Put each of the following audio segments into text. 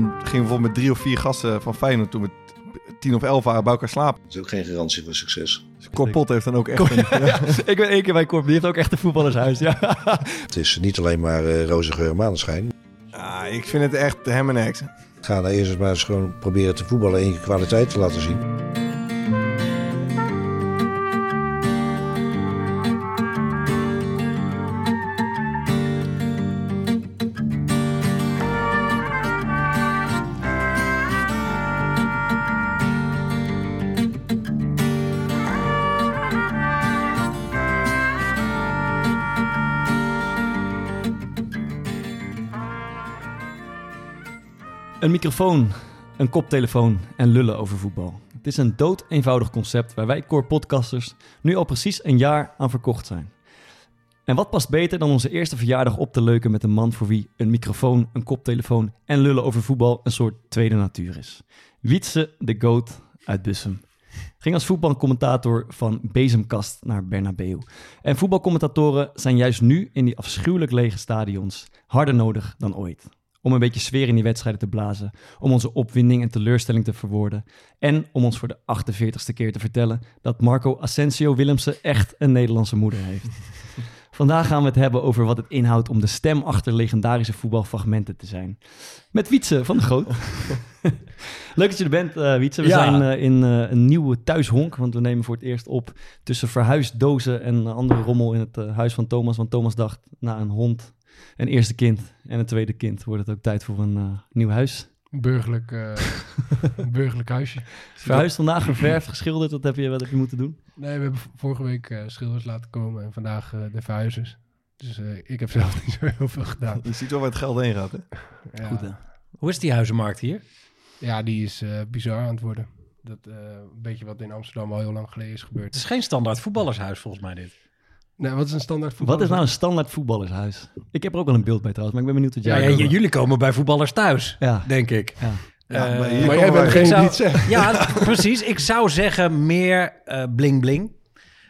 dan gingen we bijvoorbeeld met drie of vier gasten van Feyenoord toen we t- tien of elf waren bij elkaar slapen. Dat is ook geen garantie voor succes. Dus Corpot heeft dan ook echt een... ja. Ik ben één keer bij Corp, die heeft ook echt een voetballershuis. Ja. Het is niet alleen maar eh roze geur en maneschijn. Ah, ik vind het echt hem en ex. Ga nou eerst eens maar eens gewoon proberen te voetballen en je kwaliteit te laten zien. Een microfoon, een koptelefoon en lullen over voetbal. Het is een dood eenvoudig concept waar wij core podcasters nu al precies een jaar aan verkocht zijn. En wat past beter dan onze eerste verjaardag op te leuken met een man voor wie een microfoon, een koptelefoon en lullen over voetbal een soort tweede natuur is. Wietse de Goat uit Bussum. Ging als voetbalcommentator van Bezemkast naar Bernabeu. En voetbalcommentatoren zijn juist nu in die afschuwelijk lege stadions harder nodig dan ooit. Om een beetje sfeer in die wedstrijden te blazen. Om onze opwinding en teleurstelling te verwoorden. En om ons voor de 48ste keer te vertellen dat Marco Asensio Willemsen echt een Nederlandse moeder heeft. Vandaag gaan we het hebben over wat het inhoudt om de stem achter legendarische voetbalfragmenten te zijn. Met Wietse van de Groot. Leuk dat je er bent, eh Wietse. We Ja. zijn eh, in eh, een nieuwe thuishonk, want we nemen voor het eerst op tussen verhuisdozen en andere rommel in het huis van Thomas. Want Thomas dacht, na een hond, een eerste kind en een tweede kind, wordt het ook tijd voor een eh, nieuw huis. Een burgerlijk, eh, een burgerlijk huisje. Verhuisd vandaag, geverfd, geschilderd, wat heb je, wat heb je moeten doen? Nee, we hebben vorige week eh, schilders laten komen en vandaag de verhuizers. Dus eh, ik heb zelf niet zo heel veel gedaan. Je ziet wel waar het geld heen gaat, hè? Ja, Goed hè? Hoe is die huizenmarkt hier? ja die is eh, bizar aan het worden. Dat eh, een beetje wat in Amsterdam al heel lang geleden is Het gebeurd. is geen standaard voetballershuis volgens mij dit. Nee, wat is een standaard voetbal? Wat is nou een standaard voetballershuis? Ik heb er ook wel een beeld bij trouwens, maar ik ben benieuwd wat Ja, jij... ja, jullie komen bij voetballers thuis, ja. denk ik. ja. Ja, Eh, maar hier Maar komen jij bent ik zou- die. Ja, precies. Ik zou zeggen meer eh, bling bling.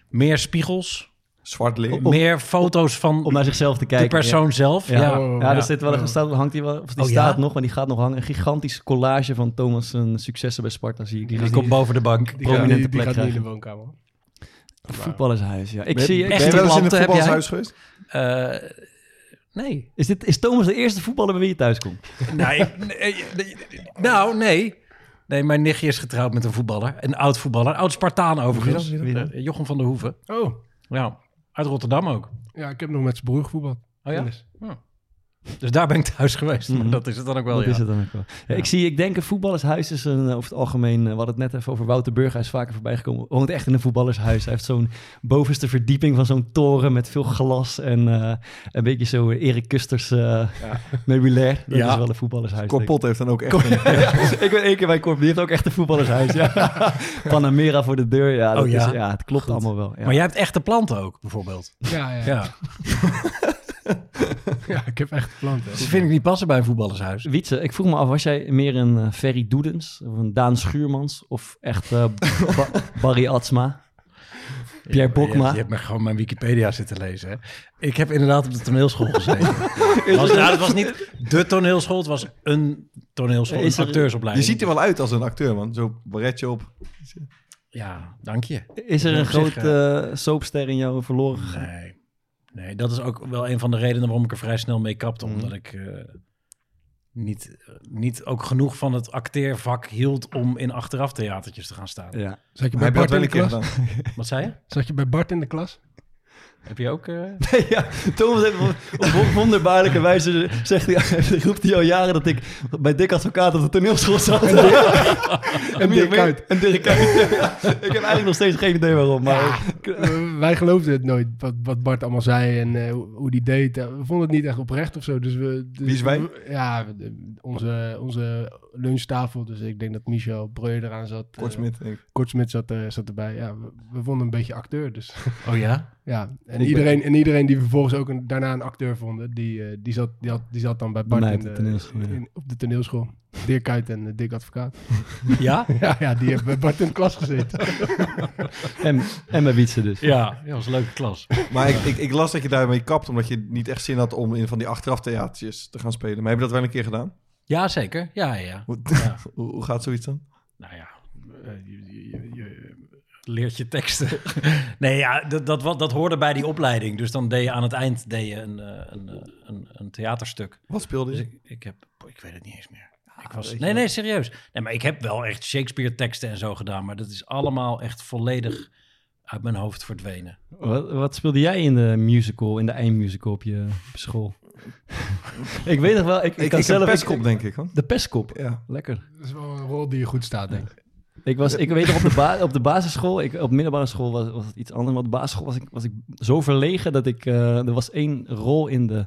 Meer spiegels. Zwart licht. meer foto's van Om naar zichzelf te de kijken. persoon zelf. Ja, Ja. Oh, ja, er ja. zit wel een staat, hangt die wel, of die Oh, ja? staat nog, maar die gaat nog hangen. Een gigantische collage van Thomas' successen bij Sparta zie ik. Die Die komt boven de bank. Die gaat, prominente die plek gaat niet in de woonkamer. Voetballershuis, ja. Ik Ben- zie, ben ik je wel eens in jij? voetbalhuis geweest? Eh, nee. is, dit, is Thomas de eerste voetballer bij wie je thuis komt? nee. nee, nee, Nou, nee. Nee, mijn nichtje is getrouwd met een voetballer. Een oud voetballer. Oud Spartaan overigens. Wie? Eh, Jochem van der Hoeven. Oh, Ja, uit Rotterdam ook. ja, ik heb nog met zijn broer gevoetbald. Oh ja? Dennis. Dus daar ben ik thuis geweest. Mhm. Maar dat is het dan ook wel, dat ja. is het dan ook wel. Ja, Ik zie, ik denk een voetballershuis is een, eh, over het algemeen, eh, we hadden het net even over Wouter is vaker voorbij gekomen, woont echt in een voetballershuis. Hij heeft zo'n bovenste verdieping van zo'n toren met veel glas en eh, een beetje zo Erik Kusters eh meubilair. Dat Ja. is wel een voetballershuis. Corpot heeft dan ook echt een... ik ben één keer bij Corp, die heeft ook echt een voetballershuis. Ja. Panamera voor de deur, ja, dat Oh, ja? Is, ja het klopt allemaal wel. Ja. Maar jij hebt echte planten ook, bijvoorbeeld. Ja, ja, ja. Ik heb echt planten. Dat vind ik niet passen bij een voetballershuis. Wietse, ik vroeg me af, was jij meer een eh, Ferry Doedens of een Daan Schuurmans of echt eh, Ba- Barry Atsma? Pierre Bokma? Je, je hebt me gewoon mijn Wikipedia zitten lezen. Hè? Ik heb inderdaad op de toneelschool gezeten. was, nou, het was niet de toneelschool, het was een toneelschool, Is een er- Je acteursopleiding. ziet er wel uit als een acteur, man. Zo baretje op. Ja, dank je. Is er een groot eh, soapster in jou verloren gegaan? Nee. Nee, dat is ook wel een van de redenen waarom ik er vrij snel mee kapte. Mhm. Omdat ik eh, niet, eh, niet ook genoeg van het acteervak hield om in achteraf theatertjes te gaan staan. Ja. Zat je bij Bart in de klas? Wat zei je? Zat je bij Bart in de klas? Heb je ook... eh, Nee, ja, Thomas heeft op, op wonderbaarlijke wijze zegt hij, roept hij al jaren dat ik bij Dick Advocaat op de toneelschool zat. En, Dirk Kuyt. En Dirk Kuyt. Ja, ik heb eigenlijk nog steeds geen idee waarom. Maar Eh, wij geloofden het nooit, wat, wat Bart allemaal zei en eh, hoe, die deed. We vonden het niet echt oprecht of zo. Dus we, dus Wie is wij? we- ja, onze, onze lunchtafel. Dus ik denk dat Michel Breu eraan zat. Kortsmit. Kortsmit zat, zat erbij. Ja, we, we vonden een beetje acteur. Dus Oh ja? Ja, en Ik iedereen, en iedereen die vervolgens ook een, daarna een acteur vonden, die, eh, die, zat, die, had, die zat dan bij Bart in op de de, toneelschool, ja. in- op de toneelschool. Dirk Kuyt en eh, Dick Advocaat. Ja? ja, ja, die hebben bij Bart in de klas gezeten. en, en bij Wietse dus. Ja, dat was een leuke klas. Maar ik, ik, ik las dat je daarmee kapt, omdat je niet echt zin had om in van die achteraf theatertjes te gaan spelen. Maar heb je dat wel een keer gedaan? Ja, zeker. Ja, ja. Hoe, Ja. hoe, hoe gaat zoiets dan? Nou ja, eh, je leert je teksten. nee, ja, dat, dat, wat- dat hoorde bij die opleiding. Dus dan deed je aan het eind deed je een, eh, een, eh, een, een theaterstuk. Wat speelde Dus je? ik, ik heb, ik weet het niet eens meer. Ik was, nee, nee, serieus. Nee, maar ik heb wel echt Shakespeare teksten en zo gedaan. Maar dat is allemaal echt volledig uit mijn hoofd verdwenen. Wat, wat speelde jij in de musical, in de eindmusical op je school? ik weet nog wel, ik, ik, Ik, kan ik zelf... pestkop, denk ik. Hoor. De pestkop. Ja. Lekker. Dat is wel een rol die je goed staat, denk ik. Ik, was, ik weet nog, op de, ba- op de basisschool, ik, op middelbare school was, was het iets anders, maar op de basisschool was ik, was ik zo verlegen dat ik, eh, er was één rol in de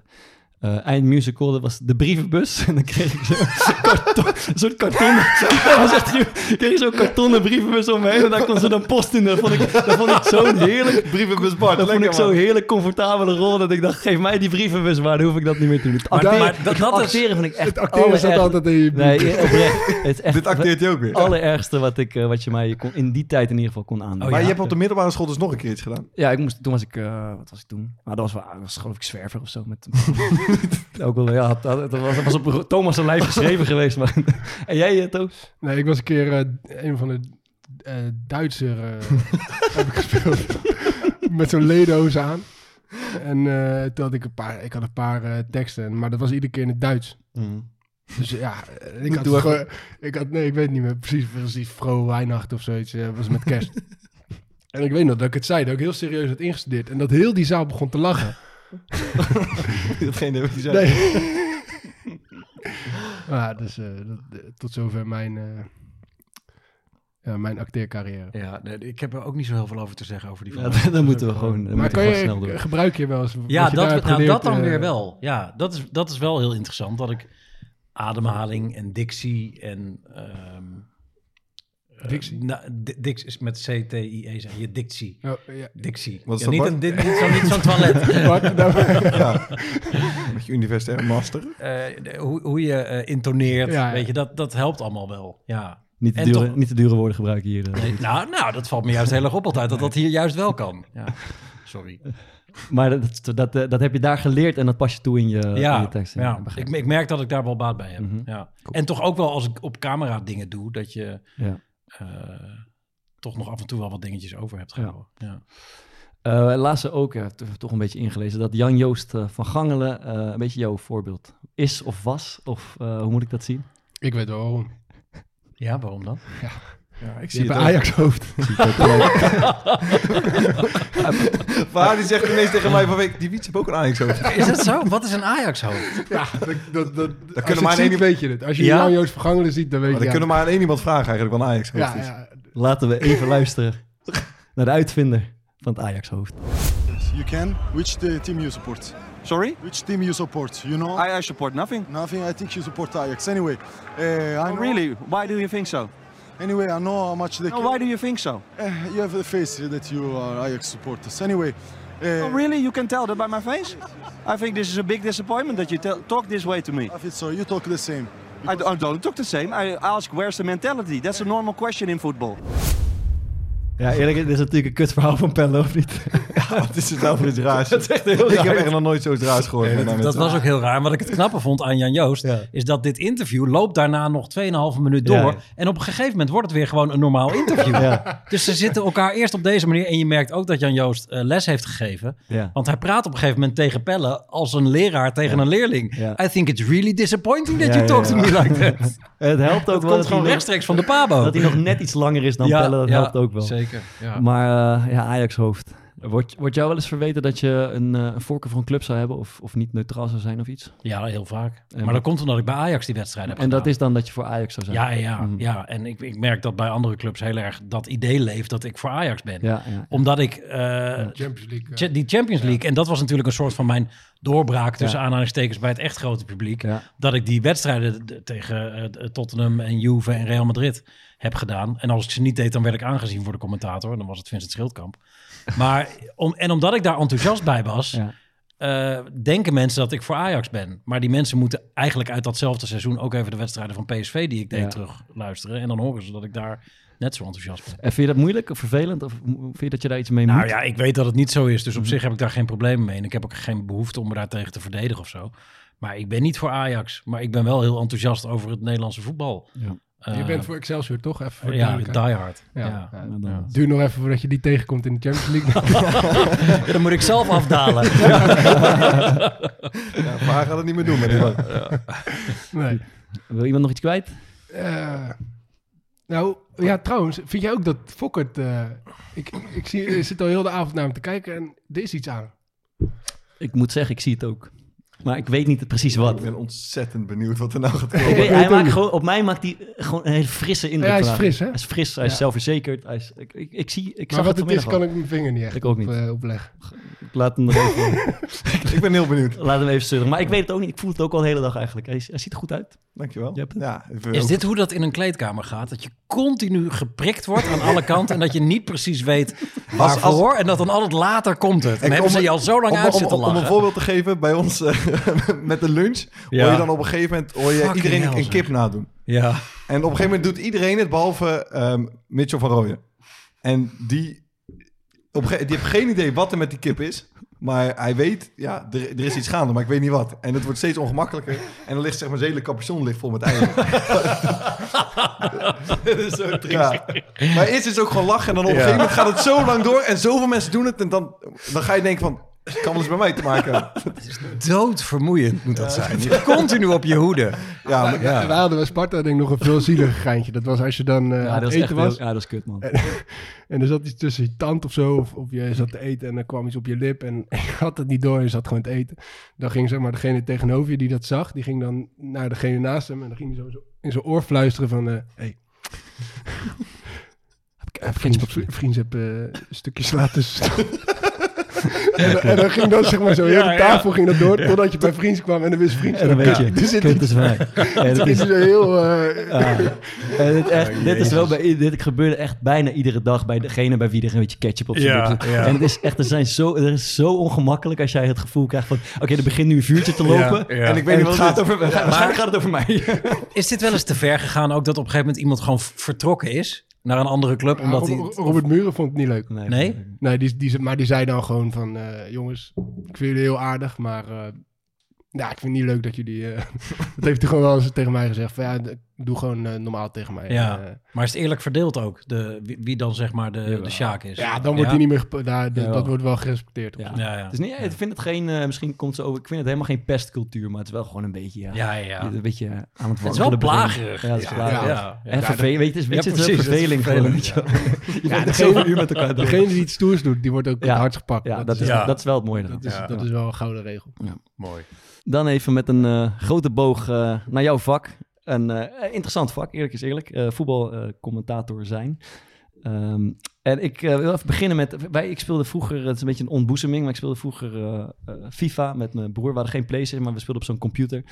eh, eindmusical, dat was de brievenbus. En dan kreeg ik zo karton, soort karton, dat was echt, ik kreeg zo'n kartonnen brievenbus om me heen en daar kon ze dan post in. Dat vond ik, dat vond ik zo'n heerlijk, Brievenbus Bart, dat vond ik zo'n heerlijk comfortabele rol dat ik dacht, geef mij die brievenbus maar, dan hoef ik dat niet meer te doen. Het Maar- acteren, maar dat- dat is- acteren vind ik echt Het acteren allererg- altijd in je. Nee, oprecht. Het is echt Dit acteert hij ook weer. het allerergste wat, ik, eh, wat je mij kon, in die tijd in ieder geval kon aandoen. Oh, maar ja. je hebt op de middelbare school dus nog een keer iets gedaan. Ja, ik moest, toen was ik, eh, wat was ik toen? Maar dat was, wel, dat was geloof ik zwerver of zo. Met, ook wel, ja, dat was, dat was op Thomas' lijf geschreven geweest. Maar, en jij, uh, Toos? Nee, ik was een keer eh, een van de eh Duitser eh, heb ik gespeeld. Met zo'n ledoos aan. En eh, toen had ik een paar, ik had een paar eh, teksten, maar dat was iedere keer in het Duits. Dus ja, eh, ik had, gewoon- ik had, nee, ik weet niet meer precies, precies Vro Weihnacht of zoiets, eh, was met kerst. en ik weet nog dat ik het zei, dat ik heel serieus had ingestudeerd. En dat heel die zaal begon te lachen. Datgene wat je zei. Nee. ja, dus eh, dat, eh, tot zover mijn, eh, ja, mijn acteercarrière. Ja, nee, ik heb er ook niet zo heel veel over te zeggen over die Ja, van. dan moeten we gewoon, dan maar kan je, snel door. gebruik je wel eens Ja, dat, nou, geleerd, dat dan weer wel. Ja, dat is, dat is wel heel interessant. Dat ik ademhaling en dictie en... ehm eh, Dictie? nou, di- dix is met C-T-I-E zijn. Je dictie. Oh, ja. Dictie. Wat is ja, dat, niet, een, dit, niet zo- niet zo'n toilet. Bart, nou- Ja. Met je universitair master. Eh, de- hoe, hoe je eh, intoneert, Ja, ja. weet je, dat, dat helpt allemaal wel. Ja. Niet te, dure, toch- niet te dure woorden gebruiken hier. eh. Nee, nou, nou, dat valt me juist heel erg op altijd, dat dat hier juist wel kan. Ja. Sorry. Maar dat, dat, dat, dat heb je daar geleerd en dat pas je toe in je, in ja, je tekst. ja. Ik, ik merk dat ik daar wel baat bij heb. Mhm. ja. En toch ook wel als ik op camera dingen doe, dat je Ja. Eh, toch nog af en toe wel wat dingetjes over hebt gehouden. Ja. Eh, laatst ook, to- toch een beetje ingelezen, dat Jan-Joost eh, van Gangelen eh, een beetje jouw voorbeeld is of was. Of eh, hoe moet ik dat zien? ik weet wel waarom. ja, waarom dan? Ja, ik Je zie ook. Ajax hoofd. Vaar die zegt ineens tegen mij van week, die Wiets heeft ook een Ajax hoofd. Is dat zo? Wat is een Ajax-hoofd? Ja, dat, dat, dat, als kunnen je maar het één ziet, weet je het. Als je Ja? Jan Joost Vergangelen ziet, dan weet Maar je... dan kunnen maar aan één iemand vragen eigenlijk wat een Ajax hoofd ja, is. ja, Laten we even luisteren naar de uitvinder van het Ajax-hoofd. You can. Which team you support? Sorry? Which team you support? You know? I, I support nothing. Nothing. I think you support Ajax. Anyway, uh, I Oh, really? Why do you think so? Anyway, I know how much they. No, why do you think so? Uh, you have the face that you are Ajax supporters. Anyway. Uh, Oh, really? You can tell that by my face? I think this is a big disappointment that you tell, talk this way to me. I think so. You talk the same. I, I don't talk the same. I ask where's the mentality. That's a normal question in football. Ja, eerlijk, dit is natuurlijk een kutverhaal van Pelle, of niet? Wat is het nou voor iets raars? Dat is echt heel Ik raar. heb echt nog nooit zoiets raars gehoord. Dat, was ook heel raar. Wat ik het knappe vond aan Jan Joost, Ja. is dat dit interview loopt daarna nog 2,5 minuut door. Ja, ja. En op een gegeven moment wordt het weer gewoon een normaal interview. Ja. Dus ze zitten elkaar eerst op deze manier. En je merkt ook dat Jan Joost eh, les heeft gegeven. Ja. Want hij praat op een gegeven moment tegen Pelle als een leraar tegen een leerling. Ja. I think it's really disappointing that Ja, you ja, talk ja. to me like that. Het helpt ook Dat wel komt dat hij, gewoon rechtstreeks van de Pabo. dat hij nog net iets langer is dan Pelle, dat helpt ook wel. Zeker. Ja. Maar eh, ja, Ajax-hoofd. Wordt, wordt jou wel eens verweten dat je een, eh, een voorkeur voor een club zou hebben of, of niet neutraal zou zijn of iets? ja, heel vaak. En- maar dat komt omdat ik bij Ajax die wedstrijd heb En dat is dan dat je voor Ajax zou zijn? Ja, ja, Mhm. ja. En ik, ik merk dat bij andere clubs heel erg dat idee leeft dat ik voor Ajax ben. Ja, ja. Omdat ik eh, Champions League. Cha- die Champions League. En dat was natuurlijk een soort van mijn doorbraak tussen Ja. aanhalingstekens bij het echt grote publiek. Ja. Dat ik die wedstrijden tegen Tottenham en Juve en Real Madrid heb gedaan. En als ik ze niet deed, dan werd ik aangezien voor de commentator. En dan was het Vincent Schildkamp. Maar om, en omdat ik daar enthousiast bij was, Ja. eh, denken mensen dat ik voor Ajax ben. Maar die mensen moeten eigenlijk uit datzelfde seizoen ook even de wedstrijden van PSV die ik deed Ja. terug luisteren. En dan horen ze dat ik daar net zo enthousiast ben. En vind je dat moeilijk of vervelend? Of vind je dat je daar iets mee Nou moet? ja, ik weet dat het niet zo is. Dus op Mhm. zich heb ik daar geen probleem mee. En ik heb ook geen behoefte om me daar tegen te verdedigen of zo. Maar ik ben niet voor Ajax. Maar ik ben wel heel enthousiast over het Nederlandse voetbal. Ja. Eh, je bent voor Excelsior toch? Even voor Ja, die hard. Ja. Ja. Ja. Maar dan- Ja. Duur nog even voordat je die tegenkomt in de Champions League. Ja, dan moet ik zelf afdalen. Ja, maar hij gaat het niet meer doen met die man. nee. Wil iemand nog iets kwijt? Eh, nou, ja, trouwens, vind jij ook dat Fokkert... eh, ik, ik, zie, ik zit al heel de avond naar hem te kijken en er is iets aan. Ik moet zeggen, ik zie het ook. Maar ik weet niet precies wat. Ik ben ontzettend benieuwd wat er nou gaat komen. weet- hij maakt gewoon, op mij maakt hij gewoon een hele frisse indruk. Ja, hij is fris, hè? Hij is fris, hij is Ja. zelfverzekerd. Hij is, ik, ik, ik zie, ik maar zag wat het het is, kan ik mijn vinger niet echt Ik ook op, niet. eh, opleggen. Ik laat hem er even, ik ben heel benieuwd. laat hem even sturen. Maar ik weet het ook niet. Ik voel het ook al de hele dag eigenlijk. Hij, ziet er goed uit. Dankjewel. Je hebt het. Ja, Is dit hoe dat in een kleedkamer gaat? Dat je continu geprikt wordt aan alle kanten en dat je niet precies weet waarvoor en dat dan altijd later komt het. En hebben om- ze je al zo lang om, uit om, zitten om, om een voorbeeld te geven, bij ons eh, met de lunch Ja. hoor je dan op een gegeven moment hoor je Fucking iedereen hell, een zeg. kip nadoen. Ja. En op een gegeven moment doet iedereen het, behalve ehm, Mitchell van Rooyen. En die, op die heeft geen idee wat er met die kip is. Maar hij weet, ja, er, er is iets gaande, maar ik weet niet wat. En het wordt steeds ongemakkelijker. En dan ligt zeg maar zijn hele capuchon ligt vol met eieren. Dat is zo Ja. Maar eerst is het ook gewoon lachen. En dan op een gegeven moment gaat het zo lang door. En zoveel mensen doen het. En dan, dan ga je denken van, het kan wel eens bij mij te maken hebben. Doodvermoeiend moet dat zijn. Je bent continu op je hoede. Ja, maar, Ja. Wij hadden bij Sparta denk ik nog een veel zieliger geintje. Dat was als je dan eh, Ja, dat eten echt was. heel- ja, dat is kut, man. En er zat iets tussen je tand of zo. Of, of je zat te eten en er kwam iets op je lip. En je had het niet door en je zat gewoon te eten. Dan ging zeg maar degene tegenover je die dat zag. Die ging dan naar degene naast hem. En dan ging hij zo, in zijn oor fluisteren van... eh hey. Vriends, vriends heb eh, een stukje sla tussen. En, en dan ging dat zeg maar zo heel de tafel ging dat door. Totdat je bij vriends kwam en dan wist vriends... En dan weet je, iets is mij. Ja, dat het is, heel... eh, ja. En dit, echt, dit is wel bij, dit gebeurde echt bijna iedere dag bij degene bij wie er een beetje ketchup op zijn Ja, lip ja. En het is echt, er zijn zo, er is zo ongemakkelijk als jij het gevoel krijgt van, oké, er begint nu een vuurtje te lopen. Ja. En ik weet En niet wat gaat het is. over, waarschijnlijk gaat het over mij. Is dit wel eens te ver gegaan ook dat op een gegeven moment iemand gewoon vertrokken is naar een andere club? ja, Omdat Robert, hij... Robert Muren vond het niet leuk. Nee? Nee, die, die, maar die zei dan gewoon van... eh, jongens, ik vind jullie heel aardig, maar... eh, ja, ik vind het niet leuk dat jullie... eh, dat heeft hij gewoon wel eens tegen mij gezegd. Van, ja, doe gewoon eh, normaal tegen mij. Ja. En, eh, Maar is het eerlijk verdeeld ook? De, wie, wie dan zeg maar de, de Sjaak is? ja, dan wordt hij niet meer... Daar, dat wordt wel gerespecteerd. Ja. Ja, ja. Het is niet, ik vind het geen, eh, misschien komt zo over, ik vind het helemaal geen pestcultuur, maar het is wel gewoon een beetje, ja, Ja, ja, ja. een beetje aan het Het is wel plagerig. Ja, het is Ja, plagerig. ja. En vervelend, weet je, het is, verveling gewoon, je bent degene- zoveel uur met elkaar door. Degene die iets stoers doet, die wordt ook hardst gepakt. Ja, dat is, Ja. dat is wel het mooie dan. dat, is, dat is wel een gouden regel. Mooi. Dan even met een eh, grote boog eh, naar jouw vak. Een eh, interessant vak, eerlijk is eerlijk. Eh voetbalcommentator zijn. Ehm, en ik eh, wil even beginnen met... Wij, ik speelde vroeger, het is een beetje een ontboezeming... maar ik speelde vroeger eh, FIFA met mijn broer. We hadden geen Playstation, maar we speelden op zo'n computer.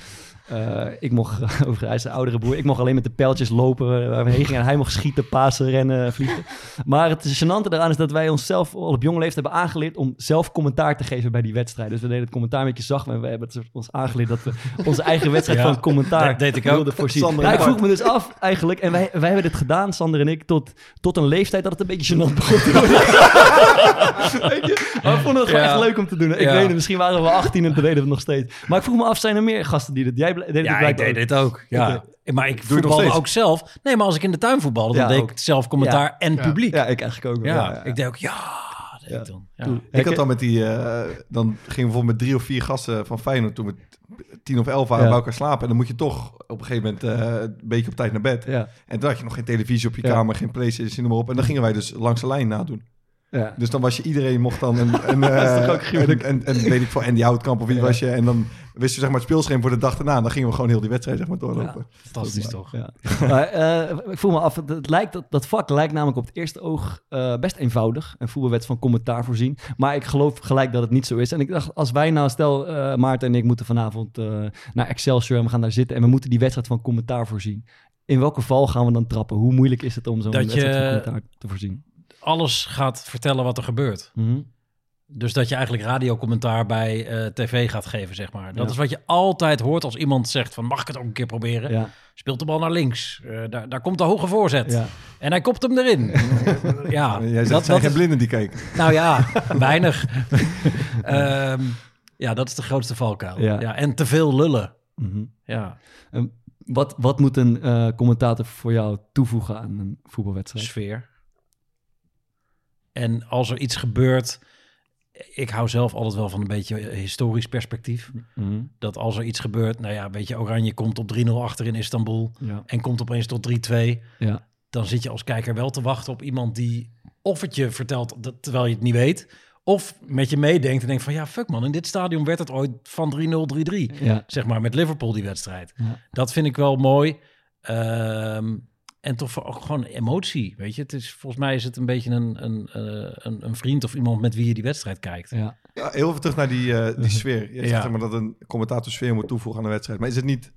Ik mocht, hij is een oudere broer... ik mocht alleen met de pijltjes lopen waar we heen gingen. En hij mocht schieten, pasen, rennen, vliegen. Maar het gênante daaraan is dat wij onszelf al op jonge leeftijd hebben aangeleerd... om zelf commentaar te geven bij die wedstrijd. Dus we deden het commentaar een beetje zacht... maar we hebben het ons aangeleerd dat we onze eigen wedstrijd Ja, van commentaar dat deed ik ook. voorzien. Nou, en ik vroeg me dus af eigenlijk... en wij, wij hebben dit gedaan, Sander en ik... tot, tot een leeftijd dat het een beetje gênant begon te worden. Weet je? Maar we vonden het gewoon Ja. echt leuk om te doen. Ik Ja. weet het, misschien waren we 18 en toen deden we het nog steeds. Maar ik vroeg me af, zijn er meer gasten die dit... Jij deed het Ja, ik deed ook. dit ook. Ja. Maar ik Doe voetbalde ook zelf. Nee, maar als ik in de tuin voetbalde, dan Ja, deed ik zelf commentaar en Ja. publiek. Ja, ik eigenlijk ook. wel. Ja, ja. ik deed ook ja. ik dan. Ja. Ik had dan met die, eh, dan gingen we bijvoorbeeld met drie of vier gasten van Feyenoord toen we tien of elf waren Ja. bij elkaar slapen. En dan moet je toch op een gegeven moment eh, een beetje op tijd naar bed. Ja, En toen had je nog geen televisie op je kamer, geen Playstation, noem maar op. En dan gingen wij dus langs de lijn nadoen. Ja. Dus dan was je, iedereen mocht dan een... een Dat is eh, toch ook gruwelijk? En, en, en weet ik voor Andy Houtkamp of wie Ja. was je. En dan wist je zeg maar het speelschema voor de dag daarna. En dan gingen we gewoon heel die wedstrijd zeg maar doorlopen. Fantastisch toch? Ja. Maar, eh, ik voel me af, het, lijkt, dat, dat vak lijkt namelijk op het eerste oog eh, best eenvoudig. Een voetbalwet van commentaar voorzien. Maar ik geloof gelijk dat het niet zo is. En ik dacht, als wij nou, stel eh, Maarten en ik moeten vanavond eh, naar Excelsior en we gaan daar zitten en we moeten die wedstrijd van commentaar voorzien. In welke val gaan we dan trappen? Hoe moeilijk is het om zo'n Dat wedstrijd van commentaar te voorzien? Alles gaat vertellen wat er gebeurt. Mhm. Dus dat je eigenlijk radiocommentaar bij eh, tv gaat geven, zeg maar. Dat Ja. is wat je altijd hoort als iemand zegt van... mag ik het ook een keer proberen? Ja, Speelt de bal naar links. Eh, daar, daar komt de hoge voorzet. ja. En hij kopt hem erin. ja, Jij zegt, dat, zijn dat geen blinden die kijken. Nou ja, weinig. Ehm, Ja, dat is de grootste valkuil. Ja. En te veel lullen. Mhm. Ja, En wat, wat moet een eh, commentator voor jou toevoegen aan een voetbalwedstrijd? sfeer. En als er iets gebeurt... Ik hou zelf altijd wel van een beetje historisch perspectief. Mhm. Dat als er iets gebeurt... Nou ja, weet je, Oranje komt op 3-0 achter in Istanbul... Ja. en komt opeens tot 3-2... Ja. dan zit je als kijker wel te wachten op iemand die of het je vertelt dat, terwijl je het niet weet, of met je meedenkt en denkt van ja, fuck man, in dit stadion werd het ooit van 3-0, 3-3. Ja. Zeg maar met Liverpool die wedstrijd. Ja. Dat vind ik wel mooi. Ehm, en toch ook gewoon emotie, weet je. Het is, volgens mij is het een beetje een, een, eh, een, een vriend of iemand met wie je die wedstrijd kijkt. Ja. Ja, heel even terug naar die, eh, die sfeer. Je zegt Ja. zeg maar dat een commentator sfeer moet toevoegen aan de wedstrijd. Maar is het niet...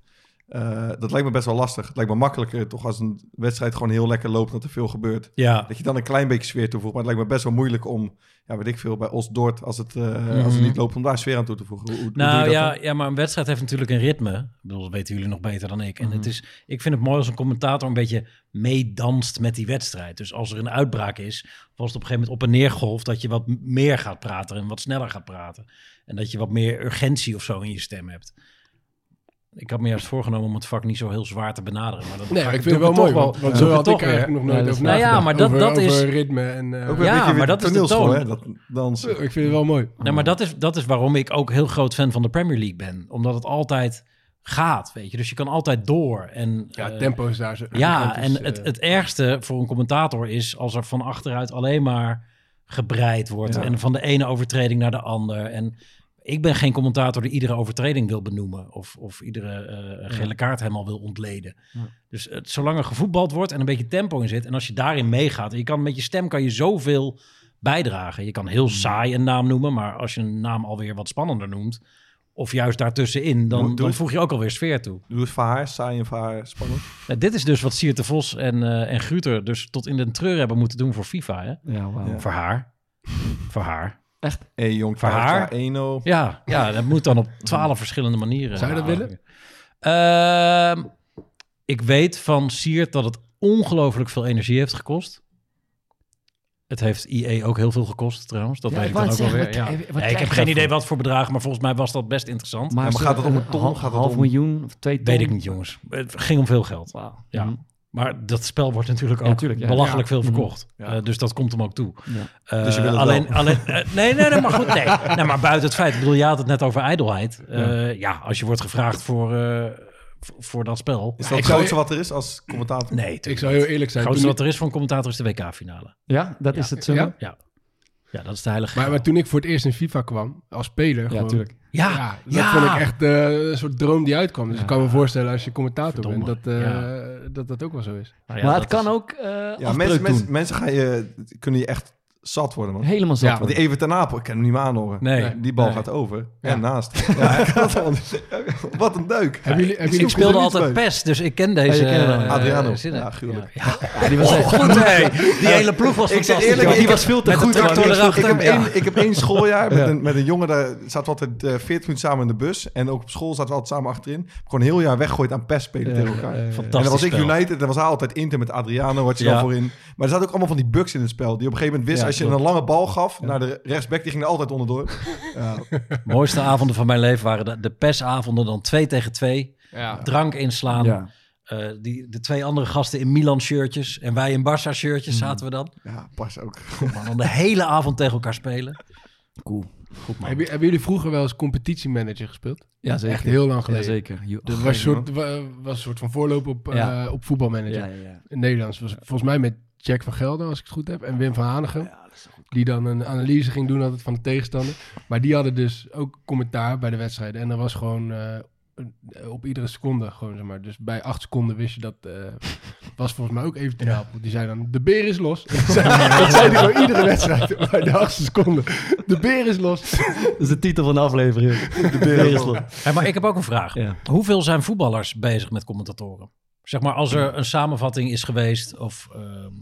eh, dat lijkt me best wel lastig. Het lijkt me makkelijker toch als een wedstrijd gewoon heel lekker loopt... dat er veel gebeurt. Ja, Dat je dan een klein beetje sfeer toevoegt. Maar het lijkt me best wel moeilijk om... Ja, weet ik veel, bij Os-Dort... als het, eh, als het Mhm. niet loopt om daar sfeer aan toe te voegen. Hoe, hoe Nou ja, dan? ja, maar een wedstrijd heeft natuurlijk een ritme. Ik bedoel, dat weten jullie nog beter dan ik. En Mhm. het is, ik vind het mooi als een commentator een beetje meedanst met die wedstrijd. Dus als er een uitbraak is, of als het op een gegeven moment op en neer golft, dat je wat meer gaat praten en wat sneller gaat praten. En dat je wat meer urgentie of zo in je stem hebt. Ik had me juist voorgenomen om het vak niet zo heel zwaar te benaderen. Maar dat Nee, ik vind het wel toch mooi, want, want zo ik had ik eigenlijk nog nooit Ja, over. Nou ja, maar dat- over, dat is- over ritme en... eh, Ja, maar dat is de toon. hè? Dat dansen. ik vind het wel mooi. Nee, maar dat is, dat is waarom ik ook heel groot fan van de Premier League ben. Omdat het altijd gaat, weet je. Dus je kan altijd door. En, Ja, eh, tempo is daar zo... Ja, en het, eh, het ergste voor een commentator is als er van achteruit alleen maar gebreid wordt. Ja. En van de ene overtreding naar de ander. En ik ben geen commentator die iedere overtreding wil benoemen. Of, of iedere eh, gele kaart helemaal wil ontleden. Ja. Dus het, zolang er gevoetbald wordt en een beetje tempo in zit. En als je daarin meegaat. En je kan met je stem kan je zoveel bijdragen. Je kan heel Hmm. saai een naam noemen. Maar als je een naam alweer wat spannender noemt. Of juist daartussenin. Dan, Doe- dan voeg je ook alweer sfeer toe. Doe het voor haar, saai en voor haar spannend. Nou, dit is dus wat Siert de Vos en, eh en Gruter dus tot in de treur hebben moeten doen voor FIFA. Hè? Ja. Ja. Voor haar. voor haar. Hé, hey, jong, Voor haar? 1-0. Ja, ja, dat moet dan op twaalf verschillende manieren. Zou je dat willen? ehm, ik weet van Siert dat het ongelooflijk veel energie heeft gekost. Het heeft IE ook heel veel gekost trouwens. Dat Ja, weet ik dan ook wel zeggen, weer. wat- Ja. ik heb geen idee wat voor bedragen, maar volgens mij was dat best interessant. maar gaat het om een ton? Half, Gaat het half om- miljoen of twee ton? Weet ik niet, jongens. Het ging om veel geld. Ja. Mhm. Maar dat spel wordt natuurlijk ook Ja, tuurlijk, ja. belachelijk Ja. veel verkocht. Ja. Eh, dus dat komt hem ook toe. Ja. Eh, Dus je wil het alleen, wel. alleen, eh, nee, nee, nee, maar goed, nee. nee. Maar buiten het feit, ik bedoel, je had het net over ijdelheid. Eh, ja. als je wordt gevraagd voor, eh, voor dat spel. Is dat ik het zou- grootste wat er is als commentator? Nee, Ik zou heel eerlijk het zijn. grootste toen wat er is voor een commentator is de WK-finale. Ja, dat is het zo. Ja? Ja, Ja, dat is de heilige maar, maar toen ik voor het eerst in FIFA kwam, als speler... gewoon- natuurlijk. Ja, Ja, dat ja. vond ik echt eh, een soort droom die uitkwam. Dus Ja. ik kan me voorstellen als je commentator Verdomme. bent, dat, eh, Ja. dat dat ook wel zo is. Nou ja, maar het kan is- ook eh Ja, mensen, mensen, mensen gaan je, kunnen je echt zat worden, man. Helemaal zat Ja, Want die. Even ten Apel, ik kan hem niet meer aanhoren. Nee. Die bal Nee. gaat over. Ja. En naast. Ja. Wat een duik. Hebben jullie, hebben ik jullie Ik speelde altijd bij. PES, dus ik ken deze... wel. eh, Adriano. Ja, gruwelijk. Ja. Ja, die was Oh, echt goed, hé. Die hele ploeg was Ik fantastisch. eerlijk, die was veel te goed. Ik heb, Ja. één, ik heb één schooljaar met, Ja. een, met een jongen, daar zaten we altijd eh 40 minuten samen in de bus. En ook op school zaten we altijd samen achterin. Gewoon een heel jaar weggegooid aan PES spelen tegen elkaar. Ja. En dan Fantastisch was ik. United en dan was hij altijd Inter met Adriano, wat je dan voorin. Maar er zaten ook allemaal van die bugs in het spel. Die op een gegeven moment wist, Ja, als je klopt. een lange bal gaf naar de rechtsback, die ging er altijd onderdoor. Ja, mooiste avonden van mijn leven waren de, de PES-avonden. Dan twee tegen twee. Ja. Drank inslaan. Ja. Eh, die, de twee andere gasten in Milan-shirtjes. En wij in Barça-shirtjes zaten we dan. ja pas ook. Maar dan de hele avond tegen elkaar spelen. Cool. Goed man. Hebben, hebben jullie vroeger wel eens competitiemanager gespeeld? Ja, zeker. Echt heel lang Ja, geleden. zeker. Jo- Dat was een, soort, wa- was een soort van voorloop op, eh, op voetbalmanager. Ja, ja, ja. In Nederlands. Was, volgens mij met Jack van Gelder, als ik het goed heb. En Wim van Hanegem. Ja, is. Die dan een analyse ging doen altijd van de tegenstander. Maar die hadden dus ook commentaar bij de wedstrijden. En dat was gewoon eh, op iedere seconde. Gewoon, zeg maar. Dus bij acht seconden wist je dat... eh, was volgens mij ook even te helpen. Die zei dan, de beer is los. dat zei hij gewoon iedere wedstrijd. Bij de achtste seconde. De beer is los. Dat is de titel van de aflevering. De beer Hey, maar ik heb ook een vraag. Ja. Hoeveel zijn voetballers bezig met commentatoren? Zeg maar als er een samenvatting is geweest of ehm,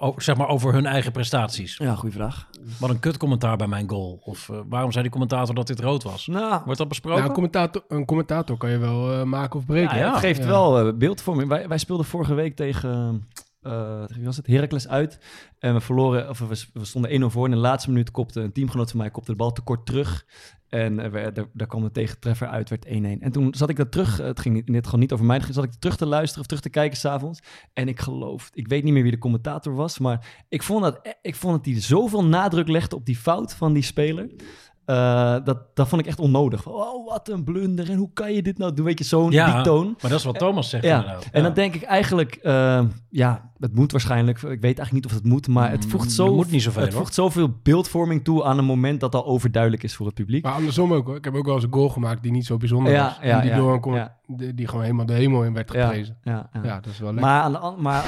o- zeg maar over hun eigen prestaties. Ja, goede vraag. Wat een kut commentaar bij mijn goal. Of eh, waarom zei die commentator dat dit rood was? Nou, Wordt dat besproken? Nou, een, commentator, een commentator kan je wel eh, maken of breken. Ja, het geeft Ja. wel eh, beeldvorming. Wij, wij speelden vorige week tegen eh, tegen wie was het? Heracles uit. En we verloren, of we, stonden 1-0 voor. In de laatste minuut kopte een teamgenoot van mij kopte de bal te kort terug. En eh, we, daar, kwam de tegentreffer uit, werd 1-1. En toen zat ik dat terug, eh, het ging dit gewoon niet over mij, zat ik terug te luisteren of terug te kijken s'avonds. En ik geloof, ik weet niet meer wie de commentator was, maar ik vond dat, e- ik vond dat hij zoveel nadruk legde op die fout van die speler. Eh, dat, dat vond ik echt onnodig. Oh, wat een blunder. En hoe kan je dit nou doen? Weet je, zo'n Ja, die toon. Maar dat is wat Thomas zegt Ja, inderdaad. en Ja. dan denk ik eigenlijk, eh, ja, het moet waarschijnlijk. Ik weet eigenlijk niet of het moet, maar het voegt, Mm, zo, dat moet niet zoveel, het hoor. voegt zoveel beeldvorming toe aan een moment dat al overduidelijk is voor het publiek. Maar andersom ook hoor. Ik heb ook wel eens een goal gemaakt die niet zo bijzonder Ja, was. ja, En die, ja, door een die, die gewoon helemaal de hemel in werd geprezen. ja, ja. Ja, dat is wel lekker. Maar aan de maar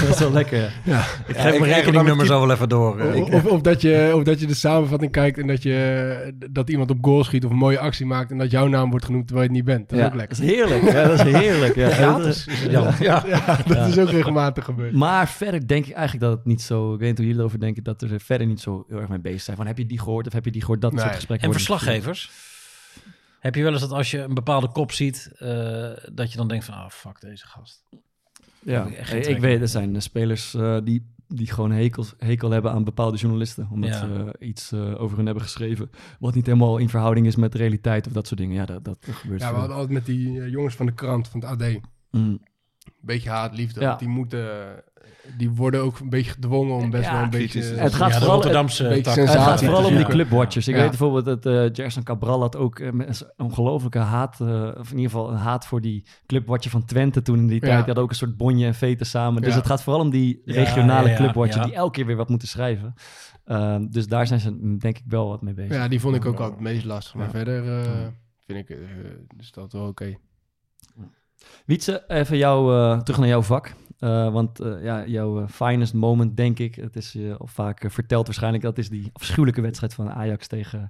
dat is wel lekker. ja. Ik geef mijn rekeningnummer zo wel even door. eh. Of, of, of dat je, of dat je de samenvatting kijkt en dat, je, dat iemand op goal schiet of een mooie actie maakt en dat jouw naam wordt genoemd terwijl je het niet bent. Dat is ook lekker. Dat is heerlijk. Ja, dat is heerlijk. Ja. Gratis is. Ja. Ja, dat is ook regelmatig gebeurd. Maar verder denk ik eigenlijk dat het niet zo... Ik weet niet hoe jullie erover denken, dat er verder niet zo heel erg mee bezig zijn. Van, heb je die gehoord of heb je die gehoord? Dat Nee. soort gesprekken En verslaggevers? Heb je wel eens dat als je een bepaalde kop ziet, eh, dat je dan denkt van, ah, fuck deze gast. Ja, ik weet, er zijn eh, spelers eh, die, die gewoon hekel, hekel hebben aan bepaalde journalisten. Omdat Ja. ze iets eh, over hun hebben geschreven. Wat niet helemaal in verhouding is met de realiteit of dat soort dingen. Ja, dat, dat gebeurt Ja, we hadden altijd met die jongens van de krant, van het AD, een Mm. beetje haat, liefde. Ja. Die moeten, die worden ook een beetje gedwongen om best Ja, wel een beetje... te Het gaat ja, vooral- Rotterdamse. Het sensatie gaat vooral om die clubwatchers. Ik Ja. weet bijvoorbeeld dat eh Gerson Cabral had ook eh, een ongelofelijke haat, eh, of in ieder geval een haat voor die clubwatcher van Twente toen in die Ja. tijd. Die hadden ook een soort bonje en veten samen. Dus Ja. het gaat vooral om die regionale ja, ja, clubwatcher ja. die elke keer weer wat moeten schrijven. Ehm, dus daar zijn ze mm, denk ik wel wat mee bezig. Ja, die vond ik ook altijd het meest lastig. Maar Ja. verder eh, vind ik, eh, is dat wel oké. Wietse, even jou, eh, terug naar jouw vak. Eh, want eh, ja, jouw eh, finest moment, denk ik, het is je vaak verteld waarschijnlijk, dat is die afschuwelijke wedstrijd van Ajax tegen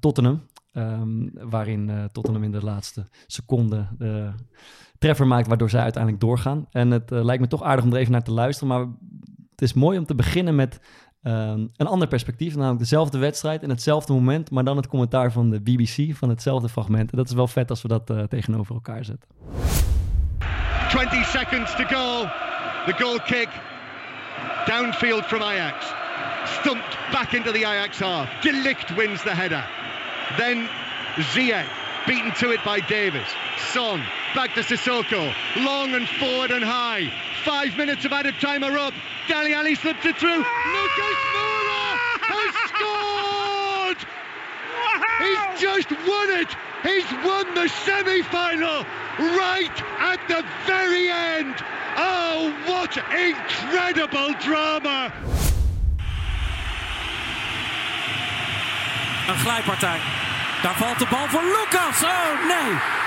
Tottenham. Ehm, waarin Tottenham in de laatste seconde de treffer maakt, waardoor zij uiteindelijk doorgaan. En het lijkt me toch aardig om er even naar te luisteren, maar het is mooi om te beginnen met ehm, een ander perspectief, namelijk dezelfde wedstrijd en hetzelfde moment, maar dan het commentaar van de BBC van hetzelfde fragment. En dat is wel vet als we dat tegenover elkaar zetten. 20 seconds to go. The goal kick. Downfield from Ajax. Stumped back into the Ajax half. Delict wins the header. Then Ziyech beaten to it by Davis. Son back to Sissoko. Long and forward and high. Five minutes of added time are up. Dali Ali slips it through. Lucas Moura has scored! He's just won it! He's won the semi-final right at the very end! Oh, what incredible drama! Een glijpartij. Daar valt de bal voor Lucas. Oh nee.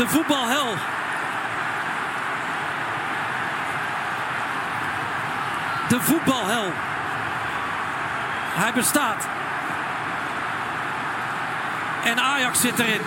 De voetbalhel. De voetbalhel. Hij bestaat. En Ajax zit erin.